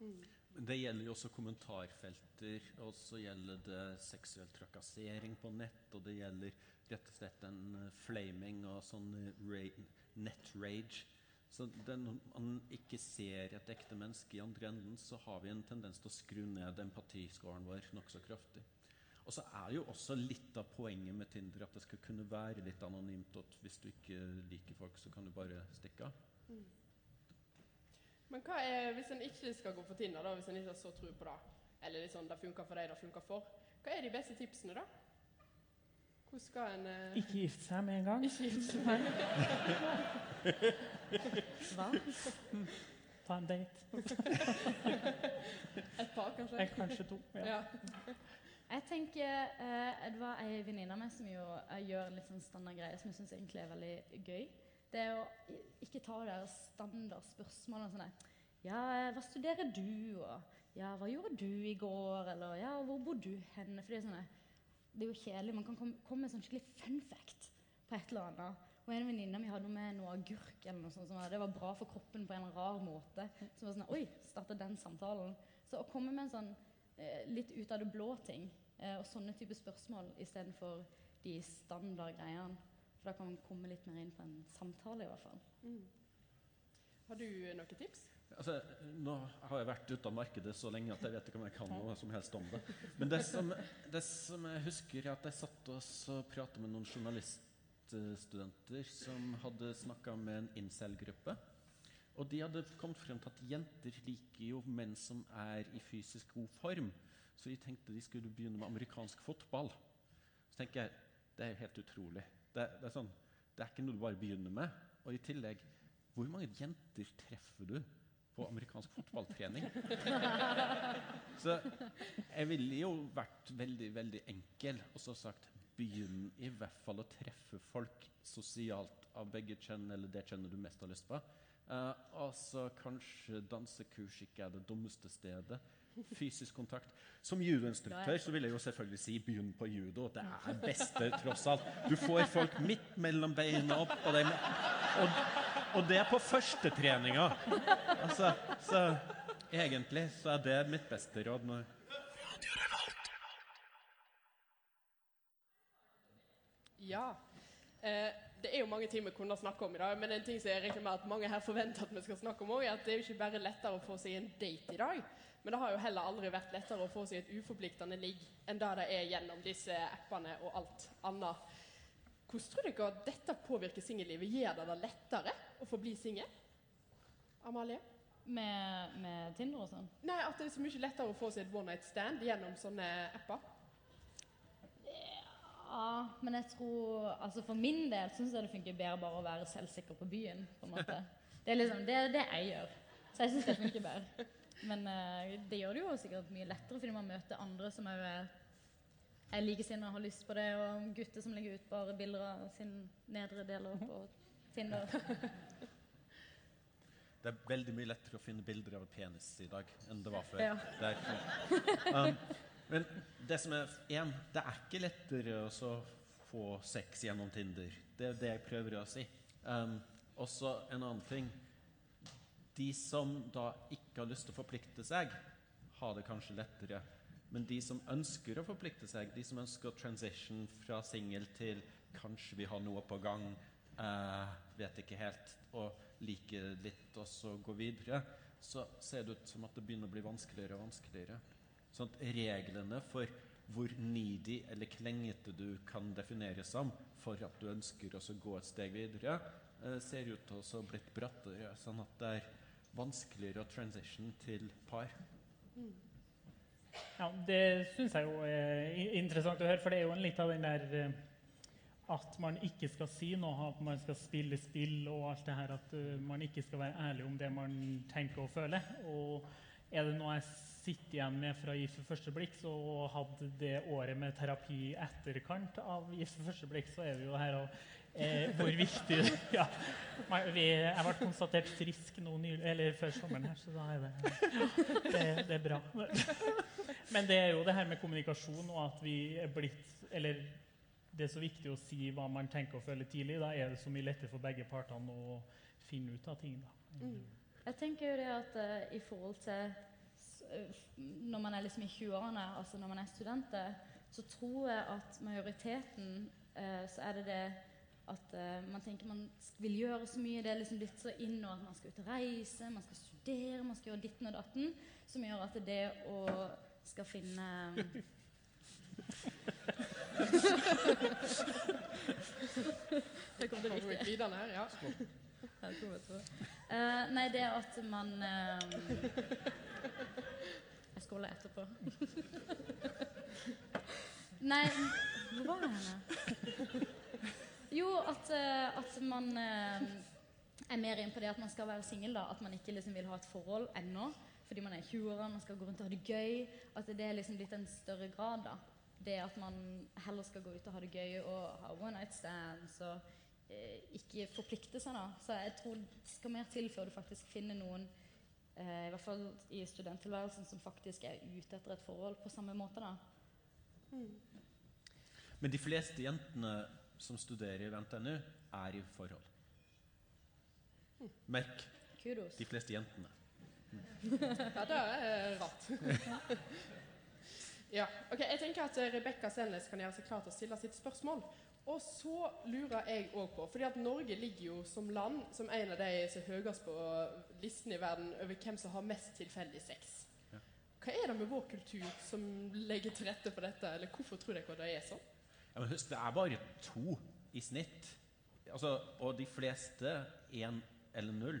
Mm. Det gjelder jo også kommentarfelter, og så gjelder det seksuell trakassering på nett, og det gjelder rett og slett en flaming og sånn nett-rage så når man ikke ser et ekte menneske i andre enden, så har vi en tendens til å skru ned empatiskåren vår nokså kraftig. Og så er jo også litt av poenget med Tinder at det skal kunne være litt anonymt. at hvis du ikke liker folk, så kan du bare stikke av. Mm. Men hva er, hvis en ikke skal gå for Tinder, da, hvis en ikke har så tro på det, eller liksom, det funker for deg, det funker for, hva er de beste tipsene, da? Hvordan skal en uh... Ikke gifte seg med en gang. Ikke gifte seg med (laughs) Hva? Ta en date. Et par, kanskje? En, kanskje to. ja. ja. Jeg tenker, uh, Det var ei venninne av meg som jo, uh, gjør en litt sånn standard greie som jeg syns egentlig er veldig gøy. Det er å ikke ta de der standardspørsmålene sånn Ja, hva studerer du? Og ja, hva gjorde du i går? Eller ja, hvor bor du henne? For det er sånn det er jo kjedelig. Man kan komme, komme med sånn skikkelig fun fact på et eller annet. Og en venninne mi hadde med noe agurk eller noe sånt, som det var bra for kroppen på en rar måte. Så var sånn, Oi, starta den samtalen. Så å komme med en sånn eh, litt ut av det blå ting, eh, og sånne type spørsmål istedenfor de standard greiene. For da kan man komme litt mer inn på en samtale, i hvert fall. Mm. Har du noen tips? Altså, nå har jeg vært ute av markedet så lenge at jeg vet ikke om jeg kan noe som helst om det. Men det som, det som jeg husker, er at jeg satt og pratet med noen journaliststudenter som hadde snakka med en incel-gruppe. Og de hadde kommet frem til at jenter liker jo menn som er i fysisk god form. Så de tenkte de skulle begynne med amerikansk fotball. Så tenker jeg det er helt utrolig. Det, det, er sånn, det er ikke noe du bare begynner med. Og i tillegg, hvor mange jenter treffer du på amerikansk fotballtrening. Så jeg ville jo vært veldig, veldig enkel og så sagt begynn i hvert fall å treffe folk sosialt av begge kjønn eller det kjønnet du mest har lyst på. Uh, altså kanskje dansekurs ikke er det dummeste stedet. Fysisk kontakt. Som judoinstruktør så vil jeg jo selvfølgelig si begynn på judo. Det er beste, tross alt. Du får folk midt mellom beina opp, og, det, og, og det på førstetreninga. Altså, så egentlig så er det mitt beste råd. når Ja. Eh, det er jo mange ting vi kunne snakke om i dag, men en ting som jeg regner med at mange her forventer at vi skal snakke om også, er at det er jo ikke bare lettere å få seg en date i dag. Men det har jo heller aldri vært lettere å få seg et uforpliktende ligg enn det det er gjennom disse appene og alt annet. Hvordan tror dere at dette påvirker singellivet? Gjør det det lettere å få bli singel? Amalie? Med, med Tinder og sånn? Nei, At det er så mye lettere å få seg et one night stand gjennom sånne apper? Ja, men jeg tror altså For min del syns jeg det funker bedre bare å være selvsikker på byen. på en måte. (laughs) Det er liksom det, er det jeg gjør. Så jeg syns det funker bedre. Men uh, det gjør det jo sikkert mye lettere fordi man møter andre som er, er likesinnede og har lyst på det, og gutter som legger ut bare bilder av sin nedre deler på Tinder. Det er veldig mye lettere å finne bilder av penis i dag enn det var før. Ja. Det er, um, men det som er en, det er ikke lettere å få sex gjennom Tinder. Det er det jeg prøver å si. Um, også en annen ting. De som da ikke har lyst til å forplikte seg, har det kanskje lettere. Men de som ønsker å forplikte seg, de som ønsker å transition fra singel til kanskje vi har noe på gang, eh, vet ikke helt, og liker litt og så gå videre, så ser det ut som at det begynner å bli vanskeligere og vanskeligere. Sånn at reglene for hvor needy eller klengete du kan defineres som for at du ønsker å gå et steg videre, eh, ser ut til å ha blitt brattere, sånn at det er vanskeligere å transition til par. Ja, Det syns jeg jo er interessant å høre, for det er jo litt av den der eh, at man ikke skal si noe, at man skal spille spill og alt det her, at eh, man ikke skal være ærlig om det man tenker og føler. Og er det noe jeg sitter igjen med fra Gift ved første blikk, så hadde det året med terapi i etterkant av Gift ved første blikk, så er vi jo her og hvor viktig (laughs) ja, vi, Jeg ble konstatert frisk nå nylig, eller før sommeren her, så da er det, det, det er bra. Men det er jo det her med kommunikasjon og at vi er blitt Eller det er så viktig å si hva man tenker og føler tidlig. Da er det så mye lettere for begge partene å finne ut av ting. da. Jeg tenker jo det at uh, i forhold til eh, Når man er liksom i 20-årene, altså når man er studenter, så tror jeg at majoriteten uh, så er det det at uh, man tenker man vil gjøre så mye. Det er liksom blitt så inn og at man skal ut og reise, man skal studere, man skal gjøre ditten og datten. Som gjør at det å skal finne Det det Kommer vi riktig. glidende her, ja. Her jeg. Eh, nei, det at man uh, Jeg skåler etterpå. (laughs) nei, hvor var jeg henne? Jo, at, eh, at man eh, er mer inn på det at man skal være singel. At man ikke liksom vil ha et forhold ennå. Fordi man er 20-åra, man skal gå rundt og ha det gøy. At det er liksom blitt en større grad. da. Det at man heller skal gå ut og ha det gøy og ha one night stands og eh, ikke forplikte seg. da. Så jeg tror det skal mer til før du faktisk finner noen eh, i hvert fall i studenttilværelsen som faktisk er ute etter et forhold på samme måte. da. Men de fleste jentene som studerer ved NTNU, er i forhold. Merk Kudos. de fleste jentene. (laughs) Ja, det er rart. (laughs) ja, ok, Jeg tenker at eh, Rebekka Selnes kan gjøre seg klar til å stille sitt spørsmål. Og så lurer jeg òg på fordi at Norge ligger jo som land som en av de som er høyest på listen i verden over hvem som har mest tilfeldig sex. Hva er det med vår kultur som legger til rette for dette, eller hvorfor tror dere det er sånn? Ja, men husk, det er bare to i snitt. Altså, og de fleste én eller null.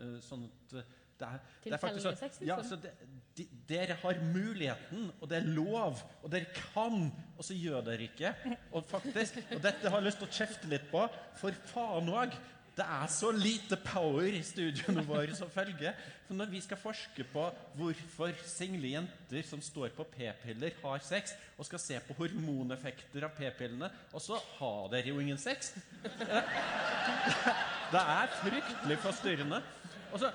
Eh, sånn at eh, det er, det er faktisk sånn-? Ja, så det, de, dere har muligheten, og det er lov, og dere kan, og så gjør dere ikke. Og faktisk, og dette har jeg lyst til å kjefte litt på, for faen òg. Det er så lite power i studiene (laughs) våre som følge. For når vi skal forske på hvorfor single jenter som står på p-piller, har sex, og skal se på hormoneffekter av p-pillene, og så har dere jo ingen sex (laughs) Det er fryktelig forstyrrende. Og, så,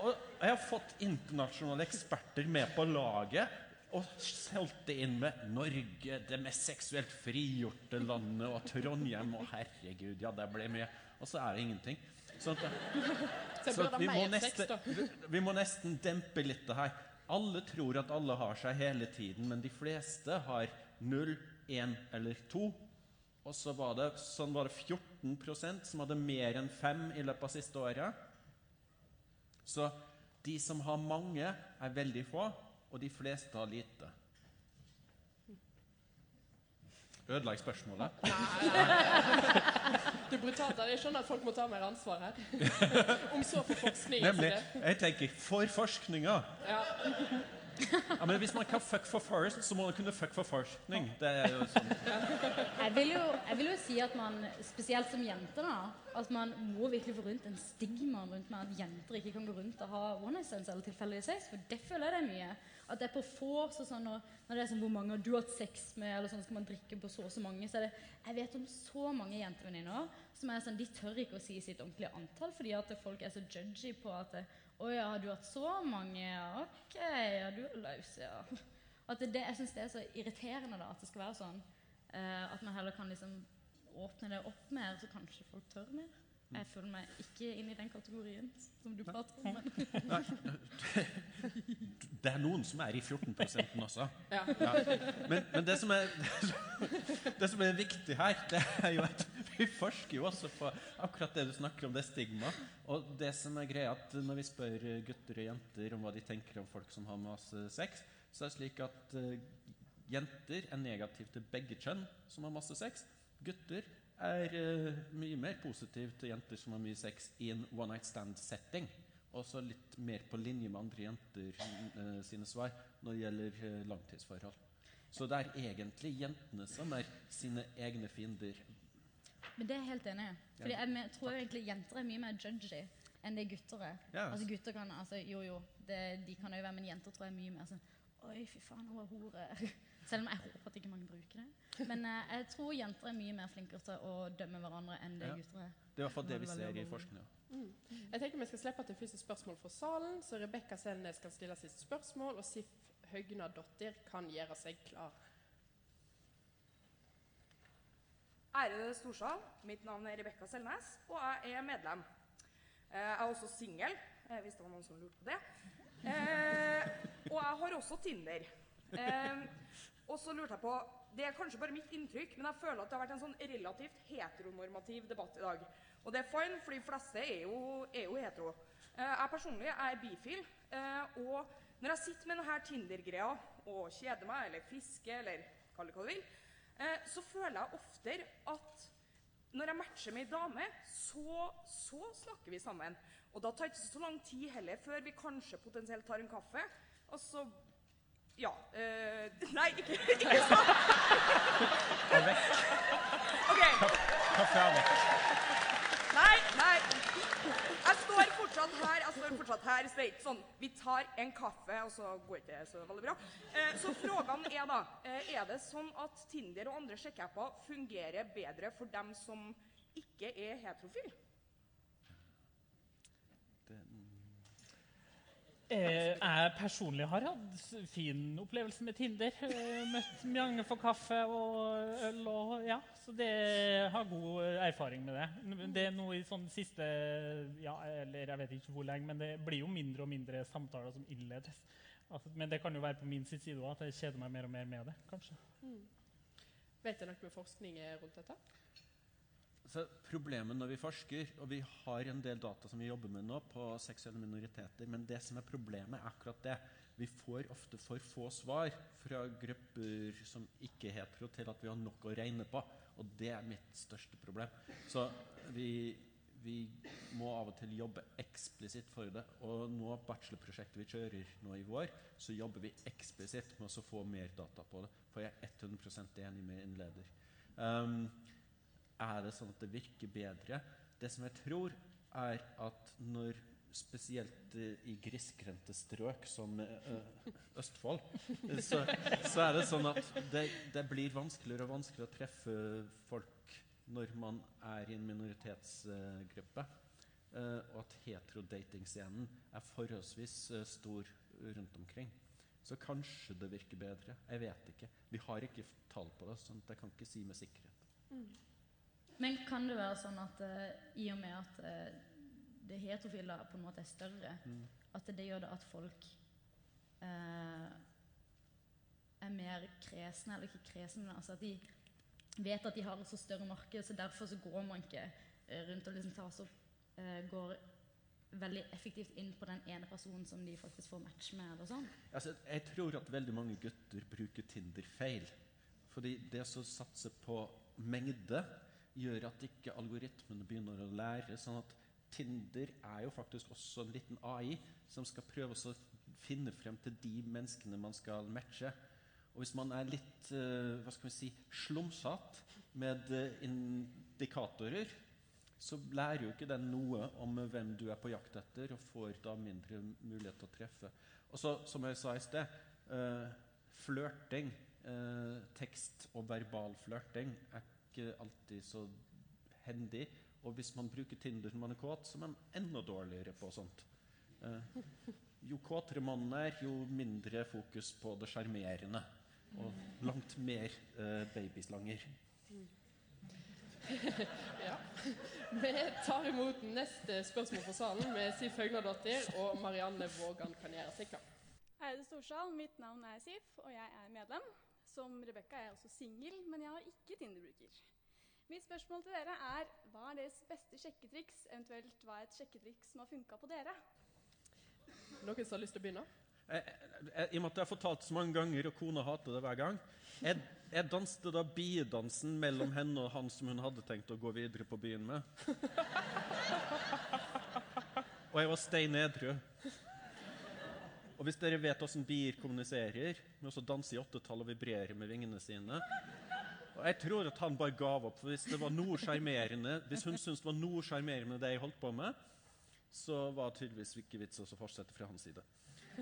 og jeg har fått internasjonale eksperter med på laget og solgte inn med Norge, det mest seksuelt frigjorte landet, og Trondheim, og herregud, ja, det ble mye. Og så er det ingenting. Sånn at, (laughs) Så at vi, må nesten, vi, må nesten dempe litt det her. Alle tror at alle har seg hele tiden, men de fleste har null, én eller to. Og så var det, sånn var det 14% som hadde mer enn fem i løpet av siste året. Så de som har mange, er veldig få, og de fleste har lite. Ødela jeg spørsmålet? Det (laughs) er brutalt. Jeg skjønner at folk må ta mer ansvar her. (laughs) Om så for forskning. Nemlig. Jeg tenker for forskninga. Ja. Ja, men hvis man kan fuck for forest, så må man kunne fuck for forskning. Det er jo sånn. Jeg vil, jo, jeg vil jo si at man, spesielt som jente, da, at man må virkelig få rundt en stigma rundt med at jenter ikke kan gå rundt og ha one night stands eller tilfeldig sex. For det føler jeg det er mye. At det er på få så sånn, og når det er sånn hvor mange har du hatt sex med, eller sånn skal man drikke på så og så mange, så er det Jeg vet om så mange jentevenninner som er sånn De tør ikke å si sitt ordentlige antall fordi at folk er så judgy på at Å ja, har du hatt så mange? Ja, OK, ja, du er løs, ja. At det, det, jeg syns det er så irriterende da, at det skal være sånn. Eh, at man heller kan liksom åpne det opp mer, så kanskje folk tør mer. Jeg føler meg ikke inn i den kategorien som du prater om. Det er noen som er i 14% også. Ja. Men, men det, som er, det som er viktig her, det er jo at vi forsker jo også på akkurat det du snakker om, det stigma. Og det som er greia at når vi spør gutter og jenter om hva de tenker om folk som har masse sex, så er det slik at eh, jenter er negative til begge kjønn som har masse sex. Gutter er eh, mye mer positive til jenter som har mye sex i en one night stand-setting. Også litt mer på linje med andre jenter eh, sine svar når det gjelder langtidsforhold. Så det er egentlig jentene som er sine egne fiender. Men det er jeg helt enig i. Fordi jeg me- tror jo egentlig jenter er mye mer judgy enn det gutter er. Ja. Altså gutter kan, altså Jo, jo, det, de kan jo være, men jenter tror jeg er mye mer sånn Oi, fy faen, hun er hore. (laughs) Selv om jeg håper at ikke mange bruker det. Men eh, jeg tror jenter er mye mer flinkere til å dømme hverandre enn det Ja. gutter er. Det er i hvert fall det vi ser i forskninga. Mm. Jeg tenker vi skal slippe at til et spørsmål fra salen, så Rebekka Selnes kan stille sitt spørsmål, og Sif Høgnadottir kan gjøre seg klar. Ærede Storsal, mitt navn er Rebekka Selnes, og jeg er medlem. Eh, Jeg er også singel, eh, hvis det var noen som lurte på det. Eh, og jeg har også Tinder. Og så lurte jeg på Det er kanskje bare mitt inntrykk, men jeg føler at det har vært en sånn relativt heteronormativ debatt i dag. Og det er fine, for de fleste er jo, er jo hetero. Jeg personlig er bifil, og når jeg sitter med denne Tinder-greia og kjeder meg, eller fisker, eller kall det hva du vil, så føler jeg oftere at når jeg matcher med ei dame, så, så snakker vi sammen. Og da tar det ikke så lang tid heller før vi kanskje potensielt tar en kaffe. Og så Ja. Øh, nei, ikke, (laughs) ikke sånn. OK. Kaffe er vekk. Nei, nei. Står fortsatt her. jeg står fortsatt her. Så det er ikke sånn vi tar en kaffe, og så går ikke det så veldig bra. Eh, så frågan er da eh, Er det sånn at Tinder og andre sjekkeapper fungerer bedre for dem som ikke er heterofile? Eh, jeg personlig har hatt fin opplevelse med Tinder. Eh, møtt mange for kaffe og øl og ja, så det har god eh, erfaring med det. Det er noe i sånn siste ja, eller jeg vet ikke hvor lenge, men det blir jo mindre og mindre samtaler som innledes. Altså, men det kan jo være på min side òg, at jeg kjeder meg mer og mer med det, kanskje. Mm. Vet dere noe med forskning rundt dette? Så problemet når vi forsker, og vi har en del data som vi jobber med nå på seksuelle minoriteter, men det som er problemet, er akkurat det. Vi får ofte for få svar fra grupper som ikke er hetero, til at vi har nok å regne på. Og det er mitt største problem. Så vi, vi må av og til jobbe eksplisitt for det. Og nå, bachelorprosjektet vi kjører nå i vår, så jobber vi eksplisitt med å få mer data på det. For jeg er 100% enig med innleder. Um, er det sånn at det virker bedre? Det som jeg tror, er at når spesielt eh, i grisgrendte strøk som eh, Østfold, eh, (laughs) så, så er det sånn at det, det blir vanskeligere og vanskeligere å treffe folk når man er i en minoritetsgruppe. Og at heterodatingscenen er forholdsvis stor rundt omkring. Så kanskje det virker bedre. Jeg vet ikke. Vi har ikke tall på det, så jeg kan ikke si med sikkerhet. Men kan det være sånn at uh, i og med at uh, det heterofile på en måte er større, Mm. at det gjør det at folk uh, er mer kresne, eller ikke kresne, men altså at de vet at de har et så større marked, så derfor så går man ikke rundt og liksom tar så eh, går veldig effektivt inn på den ene personen som de faktisk får match med. eller sånn. Altså, jeg tror at veldig mange gutter bruker Tinder feil. Fordi det å satse på mengde gjør at ikke algoritmene begynner å lære. sånn at Tinder er jo faktisk også en liten AI som skal prøve å finne frem til de menneskene man skal matche. Og hvis man er litt uh, hva skal vi si, slumsete med eh, indikatorer, så lærer jo ikke den noe om hvem du er på jakt etter, og får da mindre mulighet til å treffe. Og så, som jeg sa i sted, uh, flørting, uh, tekst og verbal flørting, er ikke alltid så hendig. Og hvis man bruker Tinder når man er kåt, så er man enda dårligere på sånt. Eh, jo kåtere man er, jo mindre fokus på det sjarmerende. Og langt mer eh, babyslanger. (laughs) ja. Vi tar imot neste spørsmål fra salen med Siv Høgnadottir og Marianne Vågan Kanjera Sikka. Ærede Storsal, mitt navn er Sif, og jeg er medlem. Som Rebekka er jeg også singel, men jeg har ikke Tinder-bruker. Mitt spørsmål til dere er hva er deres beste sjekketriks, eventuelt hva er et sjekketriks som har funka på dere? Noen som har lyst til å begynne? Jeg, jeg, I og med at jeg har fortalt så mange ganger, og kona hater det hver gang Jeg, jeg danste da biedansen mellom henne og han som hun hadde tenkt å gå videre på byen med. (laughs) Og jeg var stein edru. Og hvis dere vet åssen bier kommuniserer, med å danse i åttetall og vibrere med vingene sine og Jeg tror at han bare gav opp. for Hvis det var noe sjarmerende, hvis hun syntes det var noe sjarmerende det jeg holdt på med, så var det tydeligvis ikke vits å fortsette fra hans side.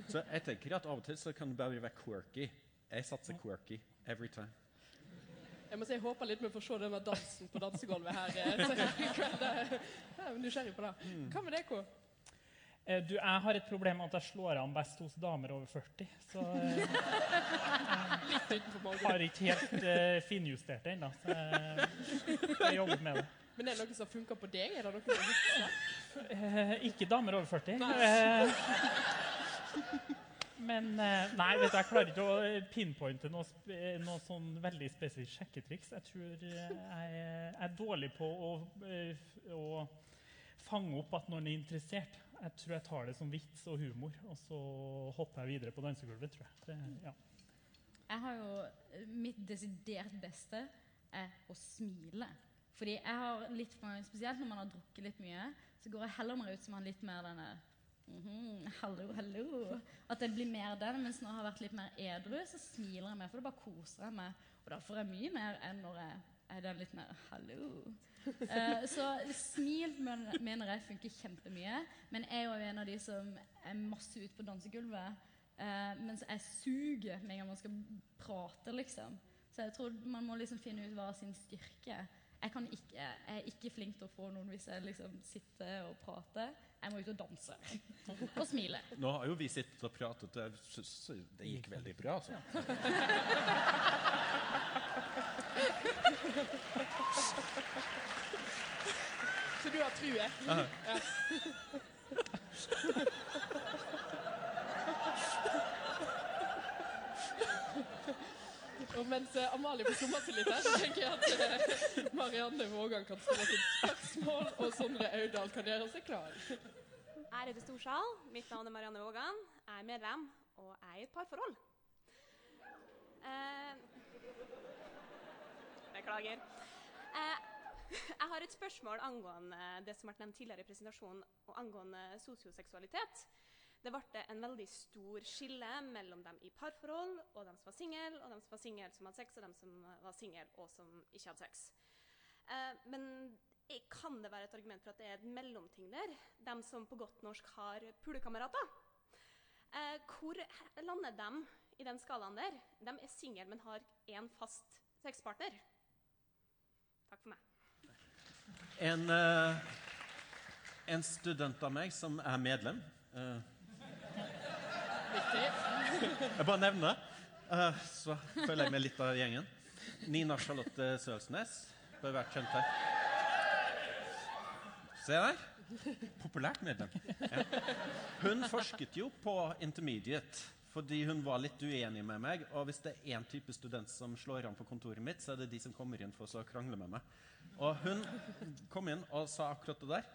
Så jeg tenker at av og til så kan det bare være quirky. Jeg satser quirky every time. Jeg må si jeg håper litt vi får se denne dansen på dansegulvet her. Jeg er nysgjerrig på det. Hva med deg, Eh, du, jeg har et problem med at jeg slår an best hos damer over 40. Så eh, jeg har ikke helt eh, finjustert det ennå. Så jeg, jeg jobber med det. Men er det noe som funker på deg? Er det noe husker? Eh, ikke damer over 40. Eh, men eh, nei, vet du, jeg klarer ikke å pinpointe noe, noe sånn veldig spesifikt sjekketriks. Jeg tror eh, jeg er dårlig på å, eh, å fange opp at noen er interessert. Jeg tror jeg tar det som vits og humor, og så hopper jeg videre på dansegulvet. tror jeg. Det, ja. Jeg har jo Mitt desidert beste er å smile. Fordi jeg har litt for Spesielt når man har drukket litt mye, så går jeg heller meg ut som han litt mer denne mhm, Hallo, hallo. At jeg blir mer den. Mens når jeg har vært litt mer edru, så smiler jeg mer. For da bare koser jeg meg. Og da får jeg mye mer enn når jeg er den litt mer hallo. Eh, så smil mener jeg funker kjempemye. Men jeg er jo en av de som er masse ute på dansegulvet. Uh, mens jeg suger med en gang man skal prate, liksom. Så jeg tror man må liksom finne ut hva er sin styrke. Jeg, kan ikke, jeg er ikke flink til å få noen hvis jeg liksom sitter og prater. Jeg må ut og danse. Og smile. Nå har jo vi sittet og pratet, og jeg det gikk veldig bra. Altså. (laughs) Så du har true? Ja. Og mens eh, Amalie får sommertillit her, så tenker jeg at eh, Marianne Vågan kan stille sitt spørsmål, og Sondre Audal kan gjøre seg klar. Ærede storsal, mitt navn er Marianne Vågan. Jeg er medlem og jeg er i et parforhold. Eh, beklager. Eh, jeg har et spørsmål angående det som ble nevnt tidligere i presentasjonen, og angående sosioseksualitet. Det ble en veldig stor skille mellom dem i parforhold og dem som var single, og dem som var single som hadde sex, og dem som var single og som ikke hadde sex. Eh, men kan det være et argument for at det er et mellomting der? Dem som på godt norsk har pulekamerater? Eh, hvor lander de i den skalaen der? De er single, men har én fast sexpartner. Takk for meg. En, eh, en student av meg som er medlem uh, Jeg bare nevner det, Uh, så føler jeg meg litt av gjengen. Nina Charlotte Sølsnes bør være kjent her. Se der. Populært medlem. Ja. Hun forsket jo på intermediate fordi hun var litt uenig med meg. Og hvis det er én type student som slår an på kontoret mitt, så er det de som kommer inn for å krangle med meg. Og hun kom inn og sa akkurat det der.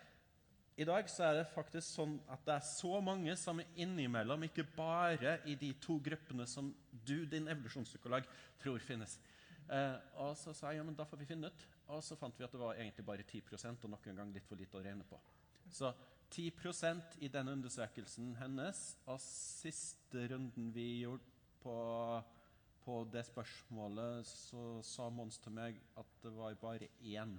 I dag så er det faktisk sånn at det er så mange som er innimellom, ikke bare i de to gruppene som du, din evolusjonspsykolog, tror finnes. Eh, og så sa jeg ja, men da får vi finne ut. og så fant vi at det var egentlig bare 10% og nok en gang litt for lite å regne på. Så 10% i den undersøkelsen hennes, av siste runden vi gjorde på, på det spørsmålet, så sa Mons til meg at det var bare 1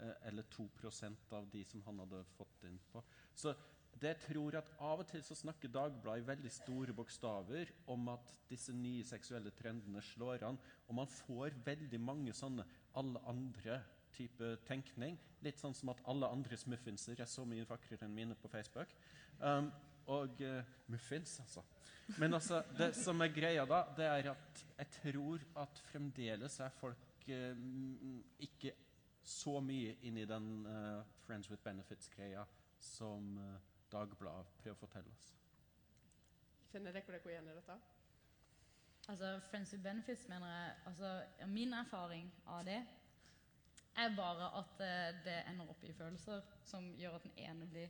eh, eller 2% av de som han hadde fått inn på. Så det tror at Av og til så snakker Dagbladet i veldig store bokstaver om at disse nye seksuelle trendene slår an, og man får veldig mange sånne alle andre type tenkning. Litt sånn som at alle andres muffinser er så mye vakrere enn mine på Facebook. Um, og uh, muffins, altså. Men altså, det som er greia da, det er at jeg tror at fremdeles er folk uh, ikke så mye inn i den uh, Friends with Benefits-greia som uh, Dagbladet prøver å fortelle oss. Kjenner dere dere igjen i dette? Altså, Friends with Benefits mener jeg altså, Min erfaring av det er bare at eh, det ender opp i følelser som gjør at den ene blir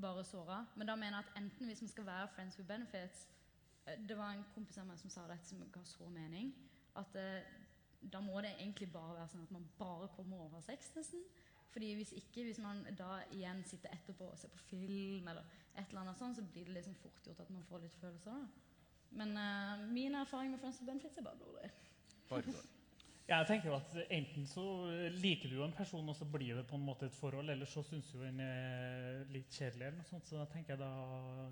bare såra. Men da mener jeg at enten hvis vi skal være Friends with Benefits eh, Det var en kompis av meg som sa dette som ga så mening. At eh, da må det egentlig bare være sånn at man bare kommer over sex, nesten. Fordi hvis ikke, hvis man da igjen sitter etterpå og ser på film, eller et eller annet sånt, så blir det liksom fort gjort at man får litt følelser. Men uh, min erfaring med Friends with Benefits er bare dårlig. Bare dårlig. Jeg tenker jo at Enten så liker du jo en person, og så blir det på en måte et forhold, eller så syns du den er litt kjedelig. eller noe sånt, Så da tenker jeg da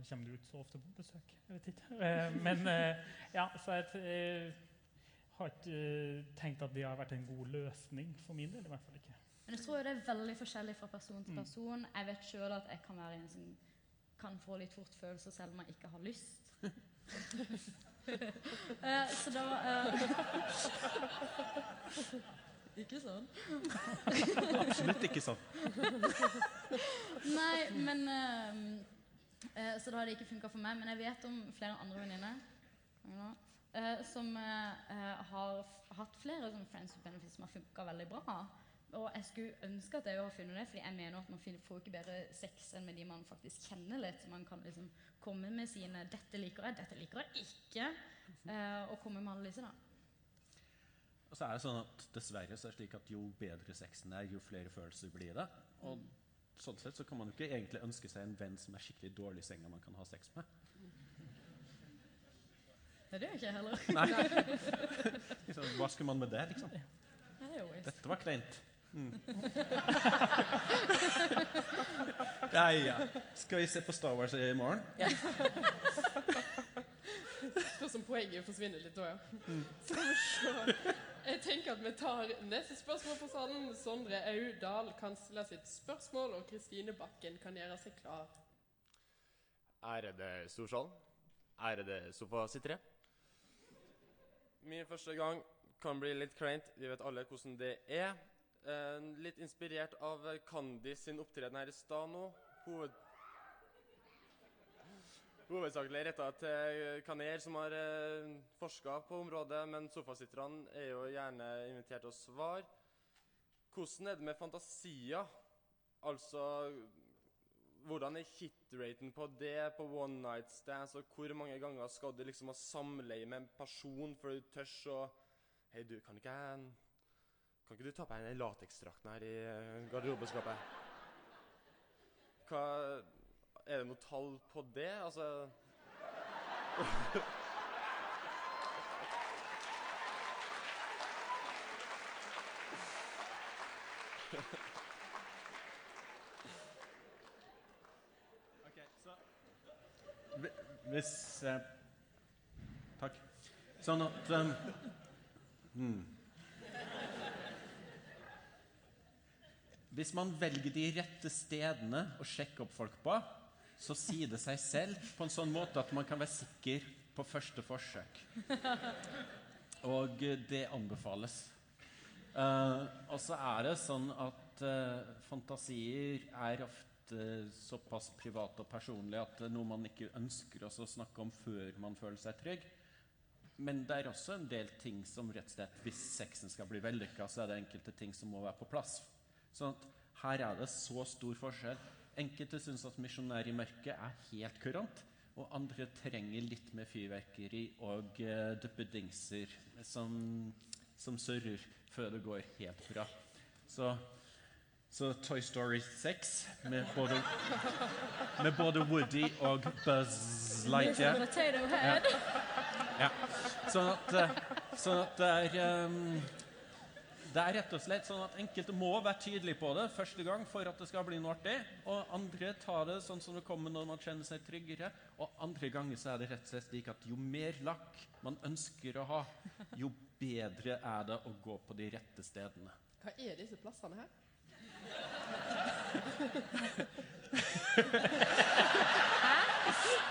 kommer du ut så ofte på besøk. Jeg vet ikke. Eh, men eh, ja, så jeg eh, har ikke tenkt at det har vært en god løsning for min del. i hvert fall ikke. Men jeg tror jo det er veldig forskjellig fra person til Mm. person. Jeg vet sjøl at jeg kan være en som kan få litt fort følelser selv om jeg ikke har lyst. (laughs) (laughs) Så da (laughs) Ikke sånn. (laughs) Absolutt ikke sånn. Nei, men uh, eh, Så da har det ikke funka for meg. Men jeg vet om flere andre venninner uh, som eh, eh, har f- hatt flere sånne friends with benefits som har funka veldig bra. Og jeg skulle ønske at jeg har funnet det, fordi jeg mener at man får ikke bedre sex enn med de man faktisk kjenner litt. Man kan liksom komme med sine 'dette liker jeg', 'dette liker jeg ikke', eh, og komme med alle disse, da. Og så er det sånn at Dessverre så er det slik at jo bedre sexen er, jo flere følelser blir det. Og sånn sett så kan man jo ikke egentlig ønske seg en venn som er skikkelig dårlig i senga man kan ha sex med. Nei, det gjør ikke jeg heller. (laughs) Nei. Liksom, Hva skulle man med det, liksom? Dette var kleint. Mm. (laughs) ja, ja. Skal vi se på Star Wars i morgen? Spørs om poenget forsvinner litt da, ja. Mm. Jeg tenker at vi tar neste spørsmål på salen. Sondre Audal kan stille sitt spørsmål, og Kristine Bakken kan gjøre seg klar. Ærede storsalen. ærede sofasittere. Min første gang kan bli litt kleint. Vi vet alle hvordan det er. Eh, litt inspirert av Candice sin opptreden her i stad nå. Hoved... Hovedsakelig retta til Kaner, som har eh, forska på området, men sofasitterne er jo gjerne invitert til å svare. Hvordan er det med fantasier? Altså hvordan er hitraten på det på one night stands, og hvor mange ganger skal du liksom ha samleie med en person før du tør å Hei, du, kan ikke jeg Kan ikke du ta på deg den lateksdrakten her i eh, garderobeskapet? Hva Er det noe tall på det? Altså Hvi- Hvis eh, Takk. Sånn at um, hmm. Hvis man velger de rette stedene å sjekke opp folk på, så sier det seg selv på en sånn måte at man kan være sikker på første forsøk. Og det anbefales. Uh, og så er det sånn at uh, fantasier er ofte såpass private og personlige at det er noe man ikke ønsker å snakke om før man føler seg trygg. Men det er også en del ting som rett og slett, hvis sexen skal bli vellykka, så er det enkelte ting som må være på plass. Sånn at her er det så stor forskjell. Enkelte syns at misjonærmerket er helt kurant. Og andre trenger litt mer fyrverkeri og uh, duppedingser som, som surrer før det går helt bra. Så, så Toy Story 6 med både, med både Woody og Buzz Lightyear. Ja. Ja. Sånn at, eh, sånn at det er ehm, Det er rett og slett sånn at enkelte må være tydelige på det første gang for at det skal bli noe artig. Og andre tar det sånn som det kommer når man kjenner seg tryggere. Og andre ganger så er det rett og slett slik at jo mer lakk man ønsker å ha, jo bedre er det å gå på de rette stedene. Hva er disse plassene her? (laughs)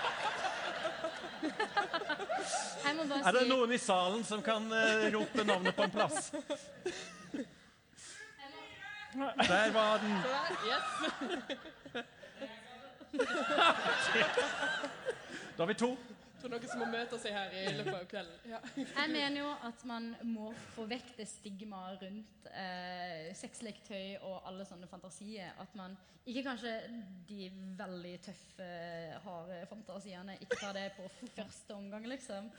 Bare (laughs) Er det noen i salen som kan uh, rope navnet på en plass? (laughs) Der var den. (laughs) Da har vi to. Tror noen som må møte seg her i løpet av kvelden. Ja. Jeg mener jo at man må få vekk det stigmaet rundt eh, sexleketøy og alle sånne fantasier. At man ikke kanskje de veldig tøffe, harde fantasiene ikke tar det på første omgang, liksom.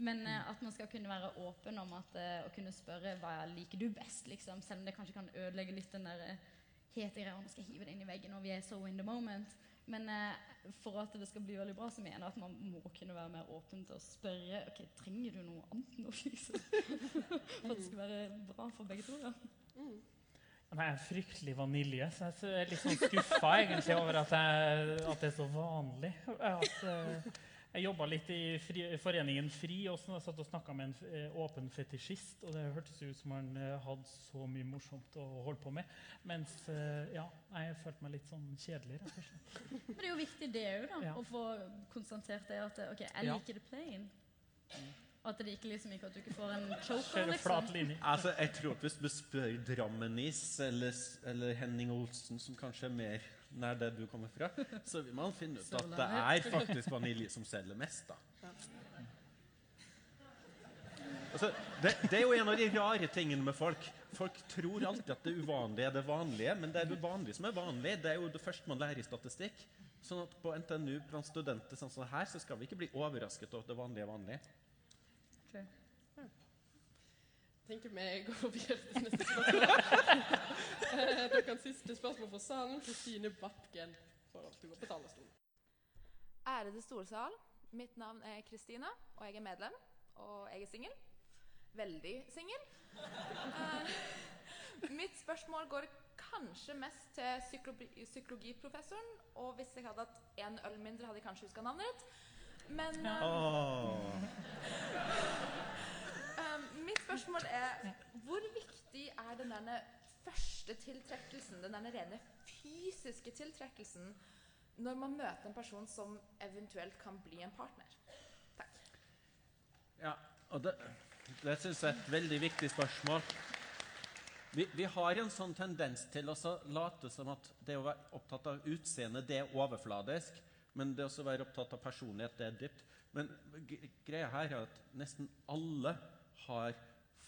Men eh, at man skal kunne være åpen om at, eh, å kunne spørre hva liker du best, liksom. Selv om det kanskje kan ødelegge litt den der eh, hete greia om skal skal hive det inn i veggen og vi er so in the moment. Men eh, for at det skal bli veldig bra, så mener jeg at man må kunne være mer åpen til å spørre ok, trenger du noe annet nå, liksom. (laughs) for at det skal være bra for begge to. Ja. Mm. jeg er fryktelig vanilje, så jeg er litt sånn skuffa over at, jeg, at det er så vanlig. At, eh, jeg jobba litt i fri, foreningen FRI også, jeg satt og snakka med en eh, åpen fetisjist. Og det hørtes ut som han eh, hadde så mye morsomt å holde på med. Mens eh, ja, jeg følte meg litt sånn kjedelig, rett og slett. Men det er jo viktig det òg, da. Ja. Å få konstatert det at ok, jeg Ja. liker det plain. At det ikke liksom ikke at du ikke får en choker, liksom. linje. Altså, jeg tror at Hvis du spør Drammenis eller, eller Henning Olsen, som kanskje er mer nær det du kommer fra, så vil man finne ut at det er faktisk vanilje som selger mest. da. Altså, det, det er jo en av de rare tingene med folk. Folk tror alltid at det uvanlige er det vanlige, men det er det uvanlige som er vanlig. Det er jo det første man lærer i statistikk. Sånn at på NTNU blant studenter sånn som her, så skal vi ikke bli overrasket over at det vanlige er vanlig. Tenker vi går videre til neste spørsmål. (laughs) Eh, Deres siste spørsmål fra salen. Kristine Bapken får lov til å gå på talerstolen. Ærede storsal. Mitt navn er Kristine, og jeg er medlem. Og jeg er singel. Veldig singel. Eh, mitt spørsmål går kanskje mest til psykologi psykologiprofessoren. Og hvis jeg hadde hatt én øl mindre, hadde jeg kanskje huska navnet ditt. Men eh, Åh. Mitt spørsmål er hvor viktig er den derne første tiltrekkelsen, den derne rene fysiske tiltrekkelsen, når man møter en person som eventuelt kan bli en partner? Takk. Ja, og det, det synes jeg er et veldig viktig spørsmål. Vi, vi har en sånn tendens til å late som at det å være opptatt av utseende, det er overfladisk, men det å være opptatt av personlighet, det er dypt. Men greia her er at nesten alle har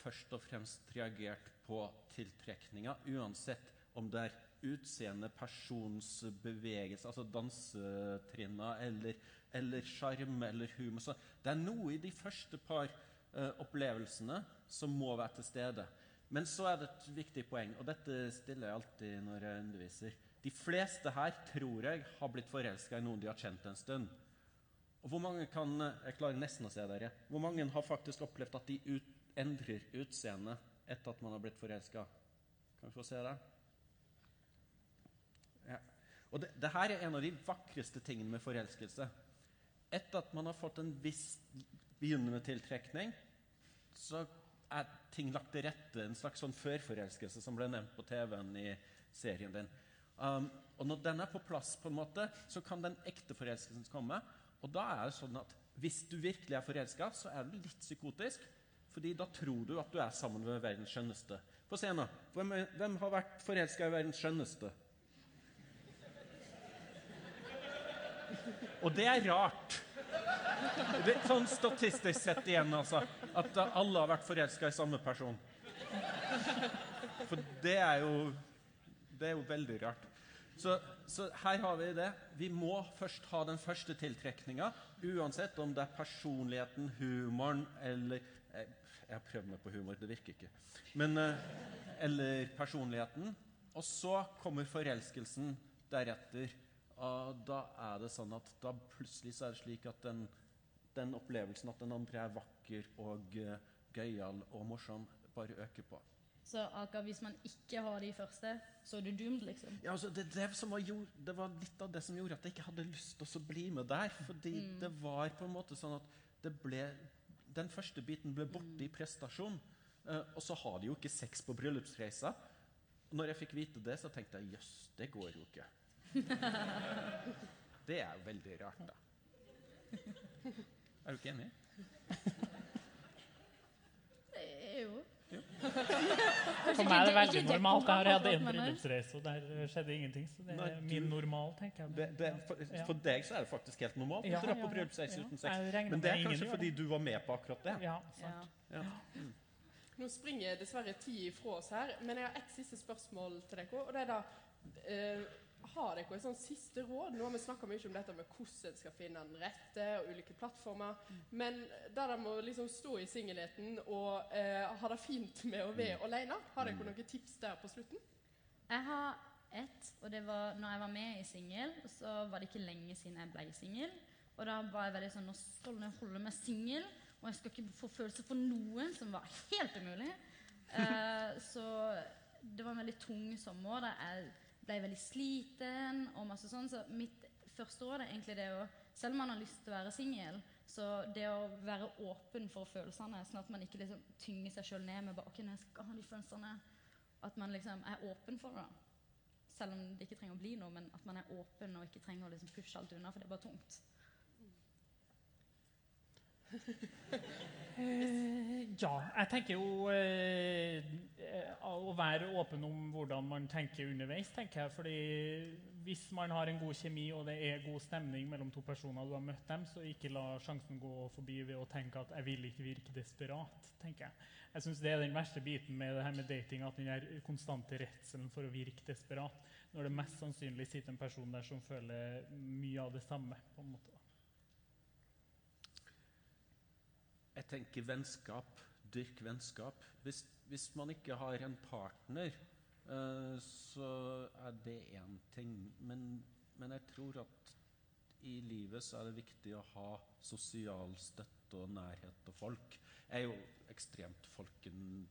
først og fremst reagert på tiltrekninga, uansett om det er utseende, persons bevegelse, altså dansetrinna, eller, eller sjarm eller humor. Så det er noe i de første par eh, opplevelsene som må være til stede. Men så er det et viktig poeng, og dette stiller jeg alltid når jeg underviser. De fleste her tror jeg har blitt forelska i noen de har kjent en stund. Og hvor mange kan Jeg klarer nesten å se dere. Hvor mange har faktisk opplevd at de ut, endrer utseende etter at man har blitt forelska? Kan vi få se det? Ja. Og det, det her er en av de vakreste tingene med forelskelse. Etter at man har fått en viss begynnende tiltrekning, så er ting lagt til rette. En slags sånn førforelskelse som ble nevnt på TV-en i serien din. Um, og når den er på plass, på en måte, så kan den ekte forelskelsen komme. Og da er det sånn at hvis du virkelig er forelska, så er du litt psykotisk. Fordi da tror du at du er sammen med verdens skjønneste. Få se nå. Hvem, hvem har vært forelska i verdens skjønneste? Og det er rart. Det, sånn statistisk sett igjen, altså. At alle har vært forelska i samme person. For det er jo Det er jo veldig rart. Så, så her har vi det. Vi må først ha den første tiltrekninga, uansett om det er personligheten, humoren eller eh, Jeg har prøvd meg på humor, det virker ikke. Men, eh, eller personligheten. Og så kommer forelskelsen deretter. Og da er det sånn at da plutselig så er det slik at den, den opplevelsen at den andre er vakker og uh, gøyal og morsom, bare øker på. Så akkurat hvis man ikke har de første, så er du doomed, liksom? Ja, altså det, det, som var, jo, det var litt av det som gjorde at jeg ikke hadde lyst til å bli med der. Fordi Mm. det var på en måte sånn at det ble Den første biten ble borte i prestasjon. Eh, og så har de jo ikke sex på bryllupsreisa. Når jeg fikk vite det, så tenkte jeg jøss, det går jo ikke. (laughs) Det er jo veldig rart, da. Er du ikke enig? (laughs) Eh, Jo. For meg er det veldig normalt. Jeg har hatt en bryllupsreise, og der skjedde ingenting. Så det er min normal, tenker jeg. Det, det, for, Ja. for deg så er det faktisk helt normalt å dra på bryllupsreise uten sex. Men det er kanskje fordi du var med på akkurat det. Ja, sant. Ja. Mm. Nå springer dessverre tid ifra oss her, men jeg har ett siste spørsmål til dere. Og det er da eh, Har dere et sånn siste råd? Nå har vi snakka mye om dette med hvordan en skal finne den rette, og ulike plattformer. Men der de må liksom stå i singelheten og eh, ha det fint med å være alene, har dere noen tips der på slutten? Jeg har ett, og det var når jeg var med i Singel, så var det ikke lenge siden jeg ble singel. Og da var jeg veldig sånn Nå skal jeg holde meg singel, og jeg skal ikke få følelser for noen, som var helt umulig. (laughs) Eh, så det var en veldig tung sommer. Da jeg ble veldig sliten og masse sånn. Så mitt første råd er egentlig det å Selv om man har lyst til å være singel, så det å være åpen for følelsene, sånn at man ikke liksom tynger seg sjøl ned med bare, ok, jeg skal ha de følelsene, at man liksom er åpen for det. Selv om det ikke trenger å bli noe, men at man er åpen og ikke trenger å liksom pushe alt unna, for det er bare tungt. Eh, ja, jeg tenker jo eh, å være åpen om hvordan man tenker underveis, tenker jeg. Fordi hvis man har en god kjemi og det er god stemning mellom to personer, du har møtt dem, så ikke la sjansen gå forbi ved å tenke at 'jeg vil ikke virke desperat'. tenker Jeg Jeg syns det er den verste biten med det her med dating, at den der konstante redselen for å virke desperat. Når det mest sannsynlig sitter en person der som føler mye av det samme. på en måte. Jeg tenker vennskap. Dyrk vennskap. Hvis, hvis man ikke har en partner, eh, så er det én ting. Men, men jeg tror at i livet så er det viktig å ha sosial støtte og nærhet til folk. Jeg er jo ekstremt folken...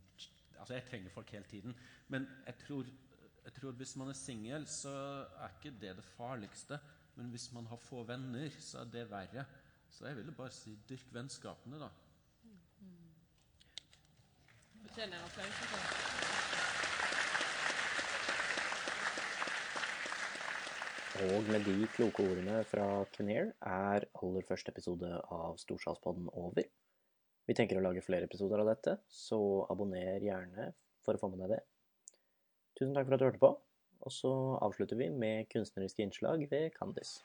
Altså, jeg trenger folk hele tiden. Men jeg tror, jeg tror hvis man er singel, så er ikke det det farligste. Men hvis man har få venner, så er det verre. Så jeg ville bare si dyrk vennskapene, da. Fortjener en applaus. altså. Og med de kloke ordene fra Kinnear er aller første episode av Storsalspodden over. Vi tenker å lage flere episoder av dette, så abonner gjerne for å få med deg det. Tusen takk for at du hørte på, og så avslutter vi med kunstneriske innslag ved Candice.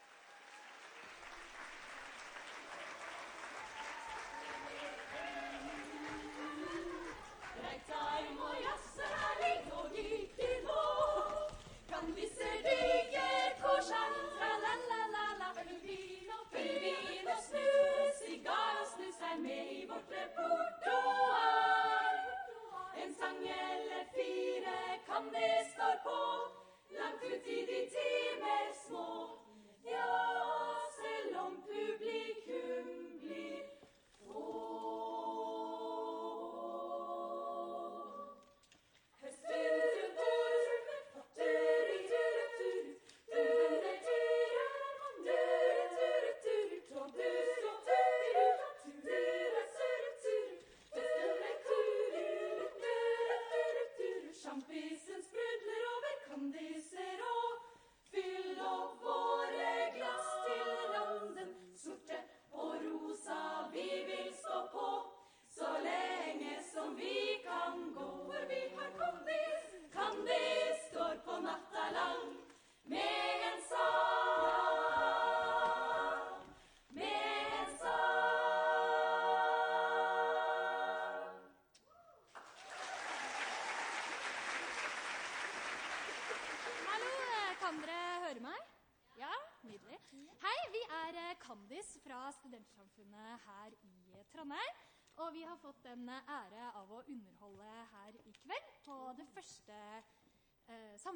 Det står på, langt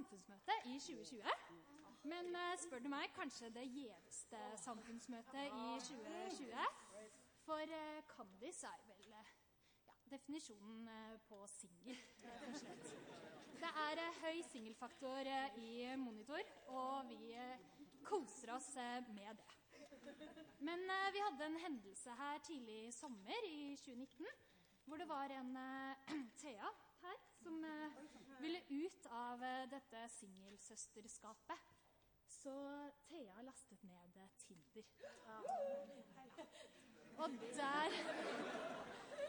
eh, samfunnsmøtet i 2020. Men eh, spør du meg, kanskje det gjeveste samfunnsmøtet i 2020. For eh, Kandis er vel eh, ja, definisjonen eh, på singel. Det er eh, høy singelfaktor eh, i monitor, og vi eh, koser oss eh, med det. Men eh, vi hadde en hendelse her tidlig i sommer i 2019, hvor det var en eh, (clears throat) Thea her som eh, ville ut av eh, dette singelsøsterskapet. Så Thea lastet ned eh, Tinder. Og der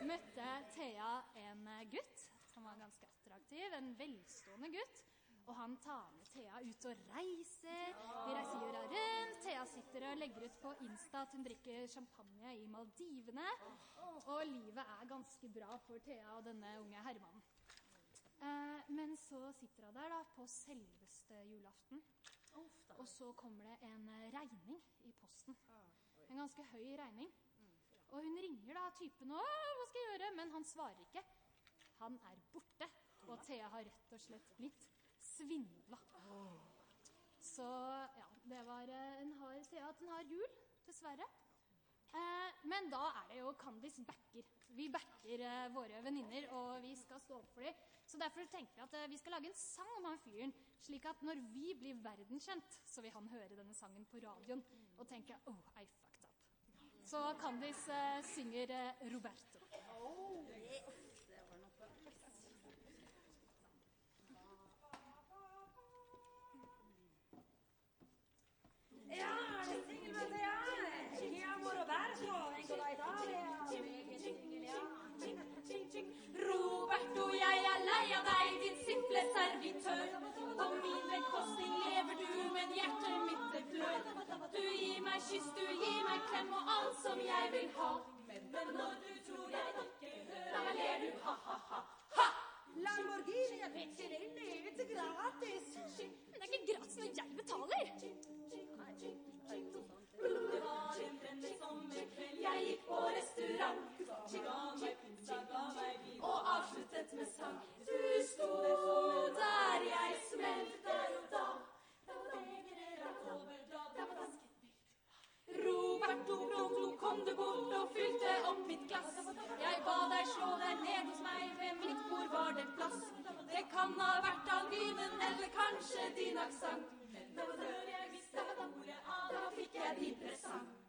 møtte Thea en eh, gutt som var ganske attraktiv, en velstående gutt. Og han tar med Thea ut og reiser. De reiser jorda rundt. Thea sitter og legger ut på Insta at hun drikker champagne i Maldivene. Og livet er ganske bra for Thea og denne unge herremannen. Eh, men så sitter hun der da på selveste julaften. Og så kommer det en eh, regning i posten. En ganske høy regning. Og hun ringer da typen og hva skal jeg gjøre? Men han svarer ikke. Han er borte. Og Thea har rett og slett blitt svindla. Så ja, det var eh, en hard Thea at en hard jul, dessverre. Eh, men da er det jo Candice backer. Vi backer eh, våre venninner, og vi skal stå opp for dem. Så derfor tenker vi at eh, vi skal lage en sang om han fyren, slik at når vi blir verdenskjent, så vil han høre denne sangen på radioen og tenke oh, I fucked up. Så Candice uh, synger uh, Roberto. Oh, det var noe. Simple servitør. På min bekostning lever du, men hjertet mitt det blør. Du gir meg kyss, du gir meg klem og alt som jeg vil ha. Men når du tror jeg ikke hører, da ler du ha-ha-ha. Lamborghini er pitcher inn i til gratis. Men det er ikke gratis når jeg betaler. Det var en brennende sommerkveld, jeg gikk på restaurant. Ga meg pizza, ga meg vin og avsluttet med sang. Du sto der, jeg smelte og da. Roberto Pronto, kom du bort og fylte opp mitt glass. Jeg ba deg slå deg ned hos meg, ved mitt bord var det plass. Det kan ha vært albynen eller kanskje din aksent. Av, da fikk jeg din presang.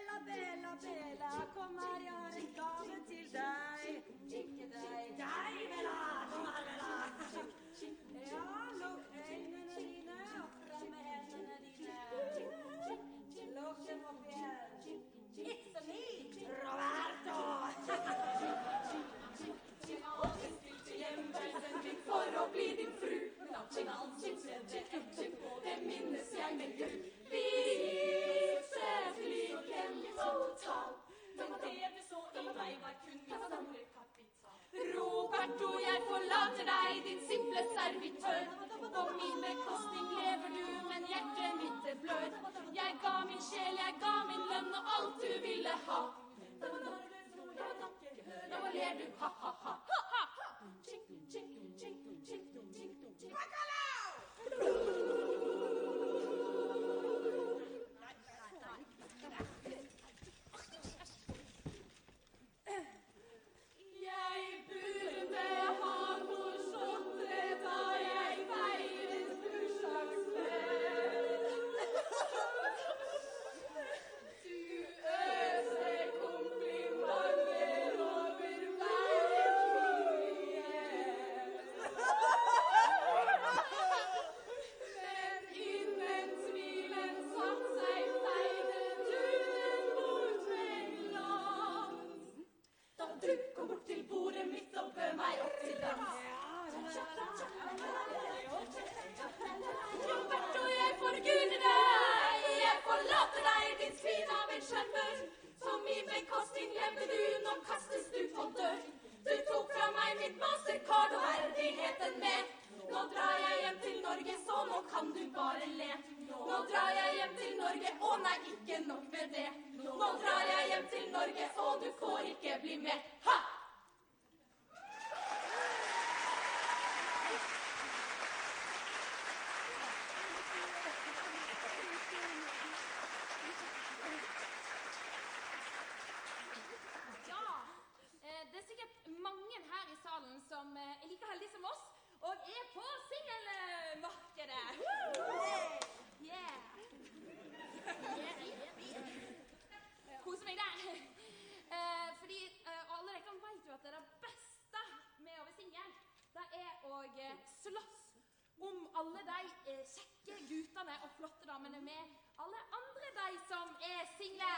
Bella, Bella, Bella, kom her, jeg har en gave til deg. Ikke deg, deg, Bella. Kom her, Bella. Ja, lukk øynene dine, og fram med hendene dine. Lukk dem opp igjen. It's me, Roberto. Bestilte hjemreisen min for å bli din fru. Men alt skjedde på, det minnes jeg med gru. Giftet. Men det du så i meg, var kun min. Roberto, jeg forlater deg, din simple servitør. På min bekostning lever du, men hjertet mitt det blør. Jeg ga min sjel, jeg ga min lønn og alt du ville ha. Men når du tror jeg ikke hører, nå ler du ha-ha-ha. Damene med alle andre de som er single.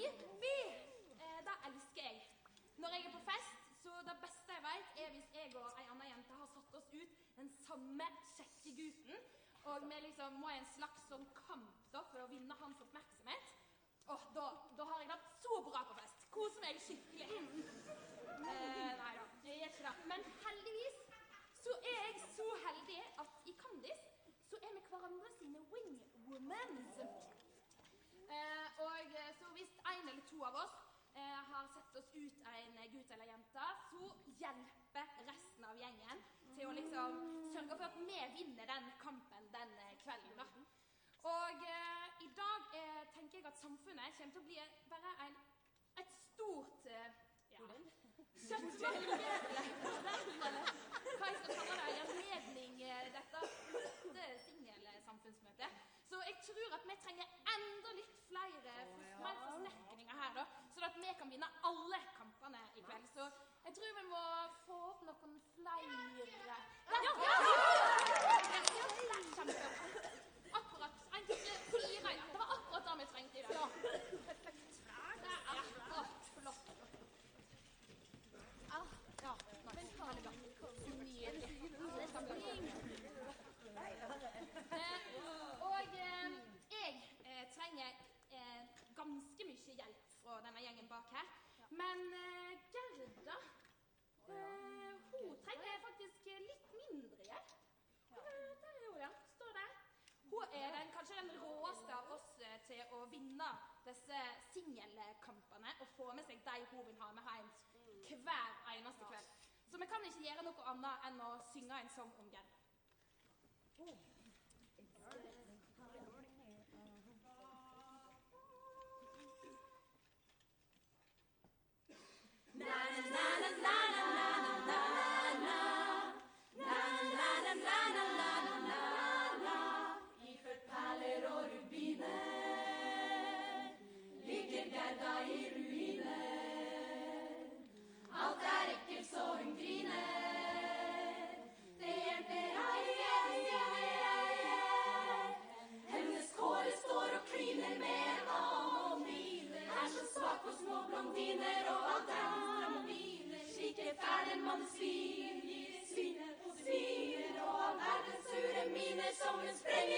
Jippi! Eh, det elsker jeg. Når jeg er på fest, så det beste jeg vet, er hvis jeg og ei anna jente har satt oss ut den samme kjekke gutten, og vi liksom må i en slags sånn kamp da, for å vinne hans oppmerksomhet. Oh, da, da har jeg det så bra på fest. Koser meg skikkelig. Eh, nei da, jeg gjør ikke det. Men heldigvis så er jeg så heldig at i Candice så er vi hverandre sine wingwomans. Eh, og eh, så hvis en eller to av oss eh, har sett oss ut en gutt eller jente, så hjelper resten av gjengen til å liksom sørge for at vi vinner den kampen den eh, kvelden. da. Og eh, i dag eh, tenker jeg at samfunnet kommer til å bli bare en, et stort eh, ja, kjøttmarked. (laughs) Hva jeg skal kalle det, anledning dette. Så jeg tror at vi trenger enda litt flere mer forsterkninger her, da, sånn at vi kan vinne alle kampene i kveld. Så jeg tror vi må få opp noen flere Der, ja! ja! Der kommer det. Akkurat. En, to, tre, fire. Ja. Det var akkurat det vi trengte i dag. Ja. Perfekt. Der, ja. Å, flott. Ah, ja. Nice. Veldig bra. Nydelig. Eh, og eh, jeg eh, trenger eh, ganske mye hjelp fra denne gjengen bak her. Men uh, Gerda uh, hun trenger faktisk litt mindre hjelp. Uh, Der er hun, ja. Står der. Hun er den, kanskje den råeste av oss eh, til å vinne disse singelkampene og få med seg de hun vil ha med hjem hver eneste kveld. Så vi kan ikke gjøre noe annet enn å synge en sang om Gerda. Miner som hun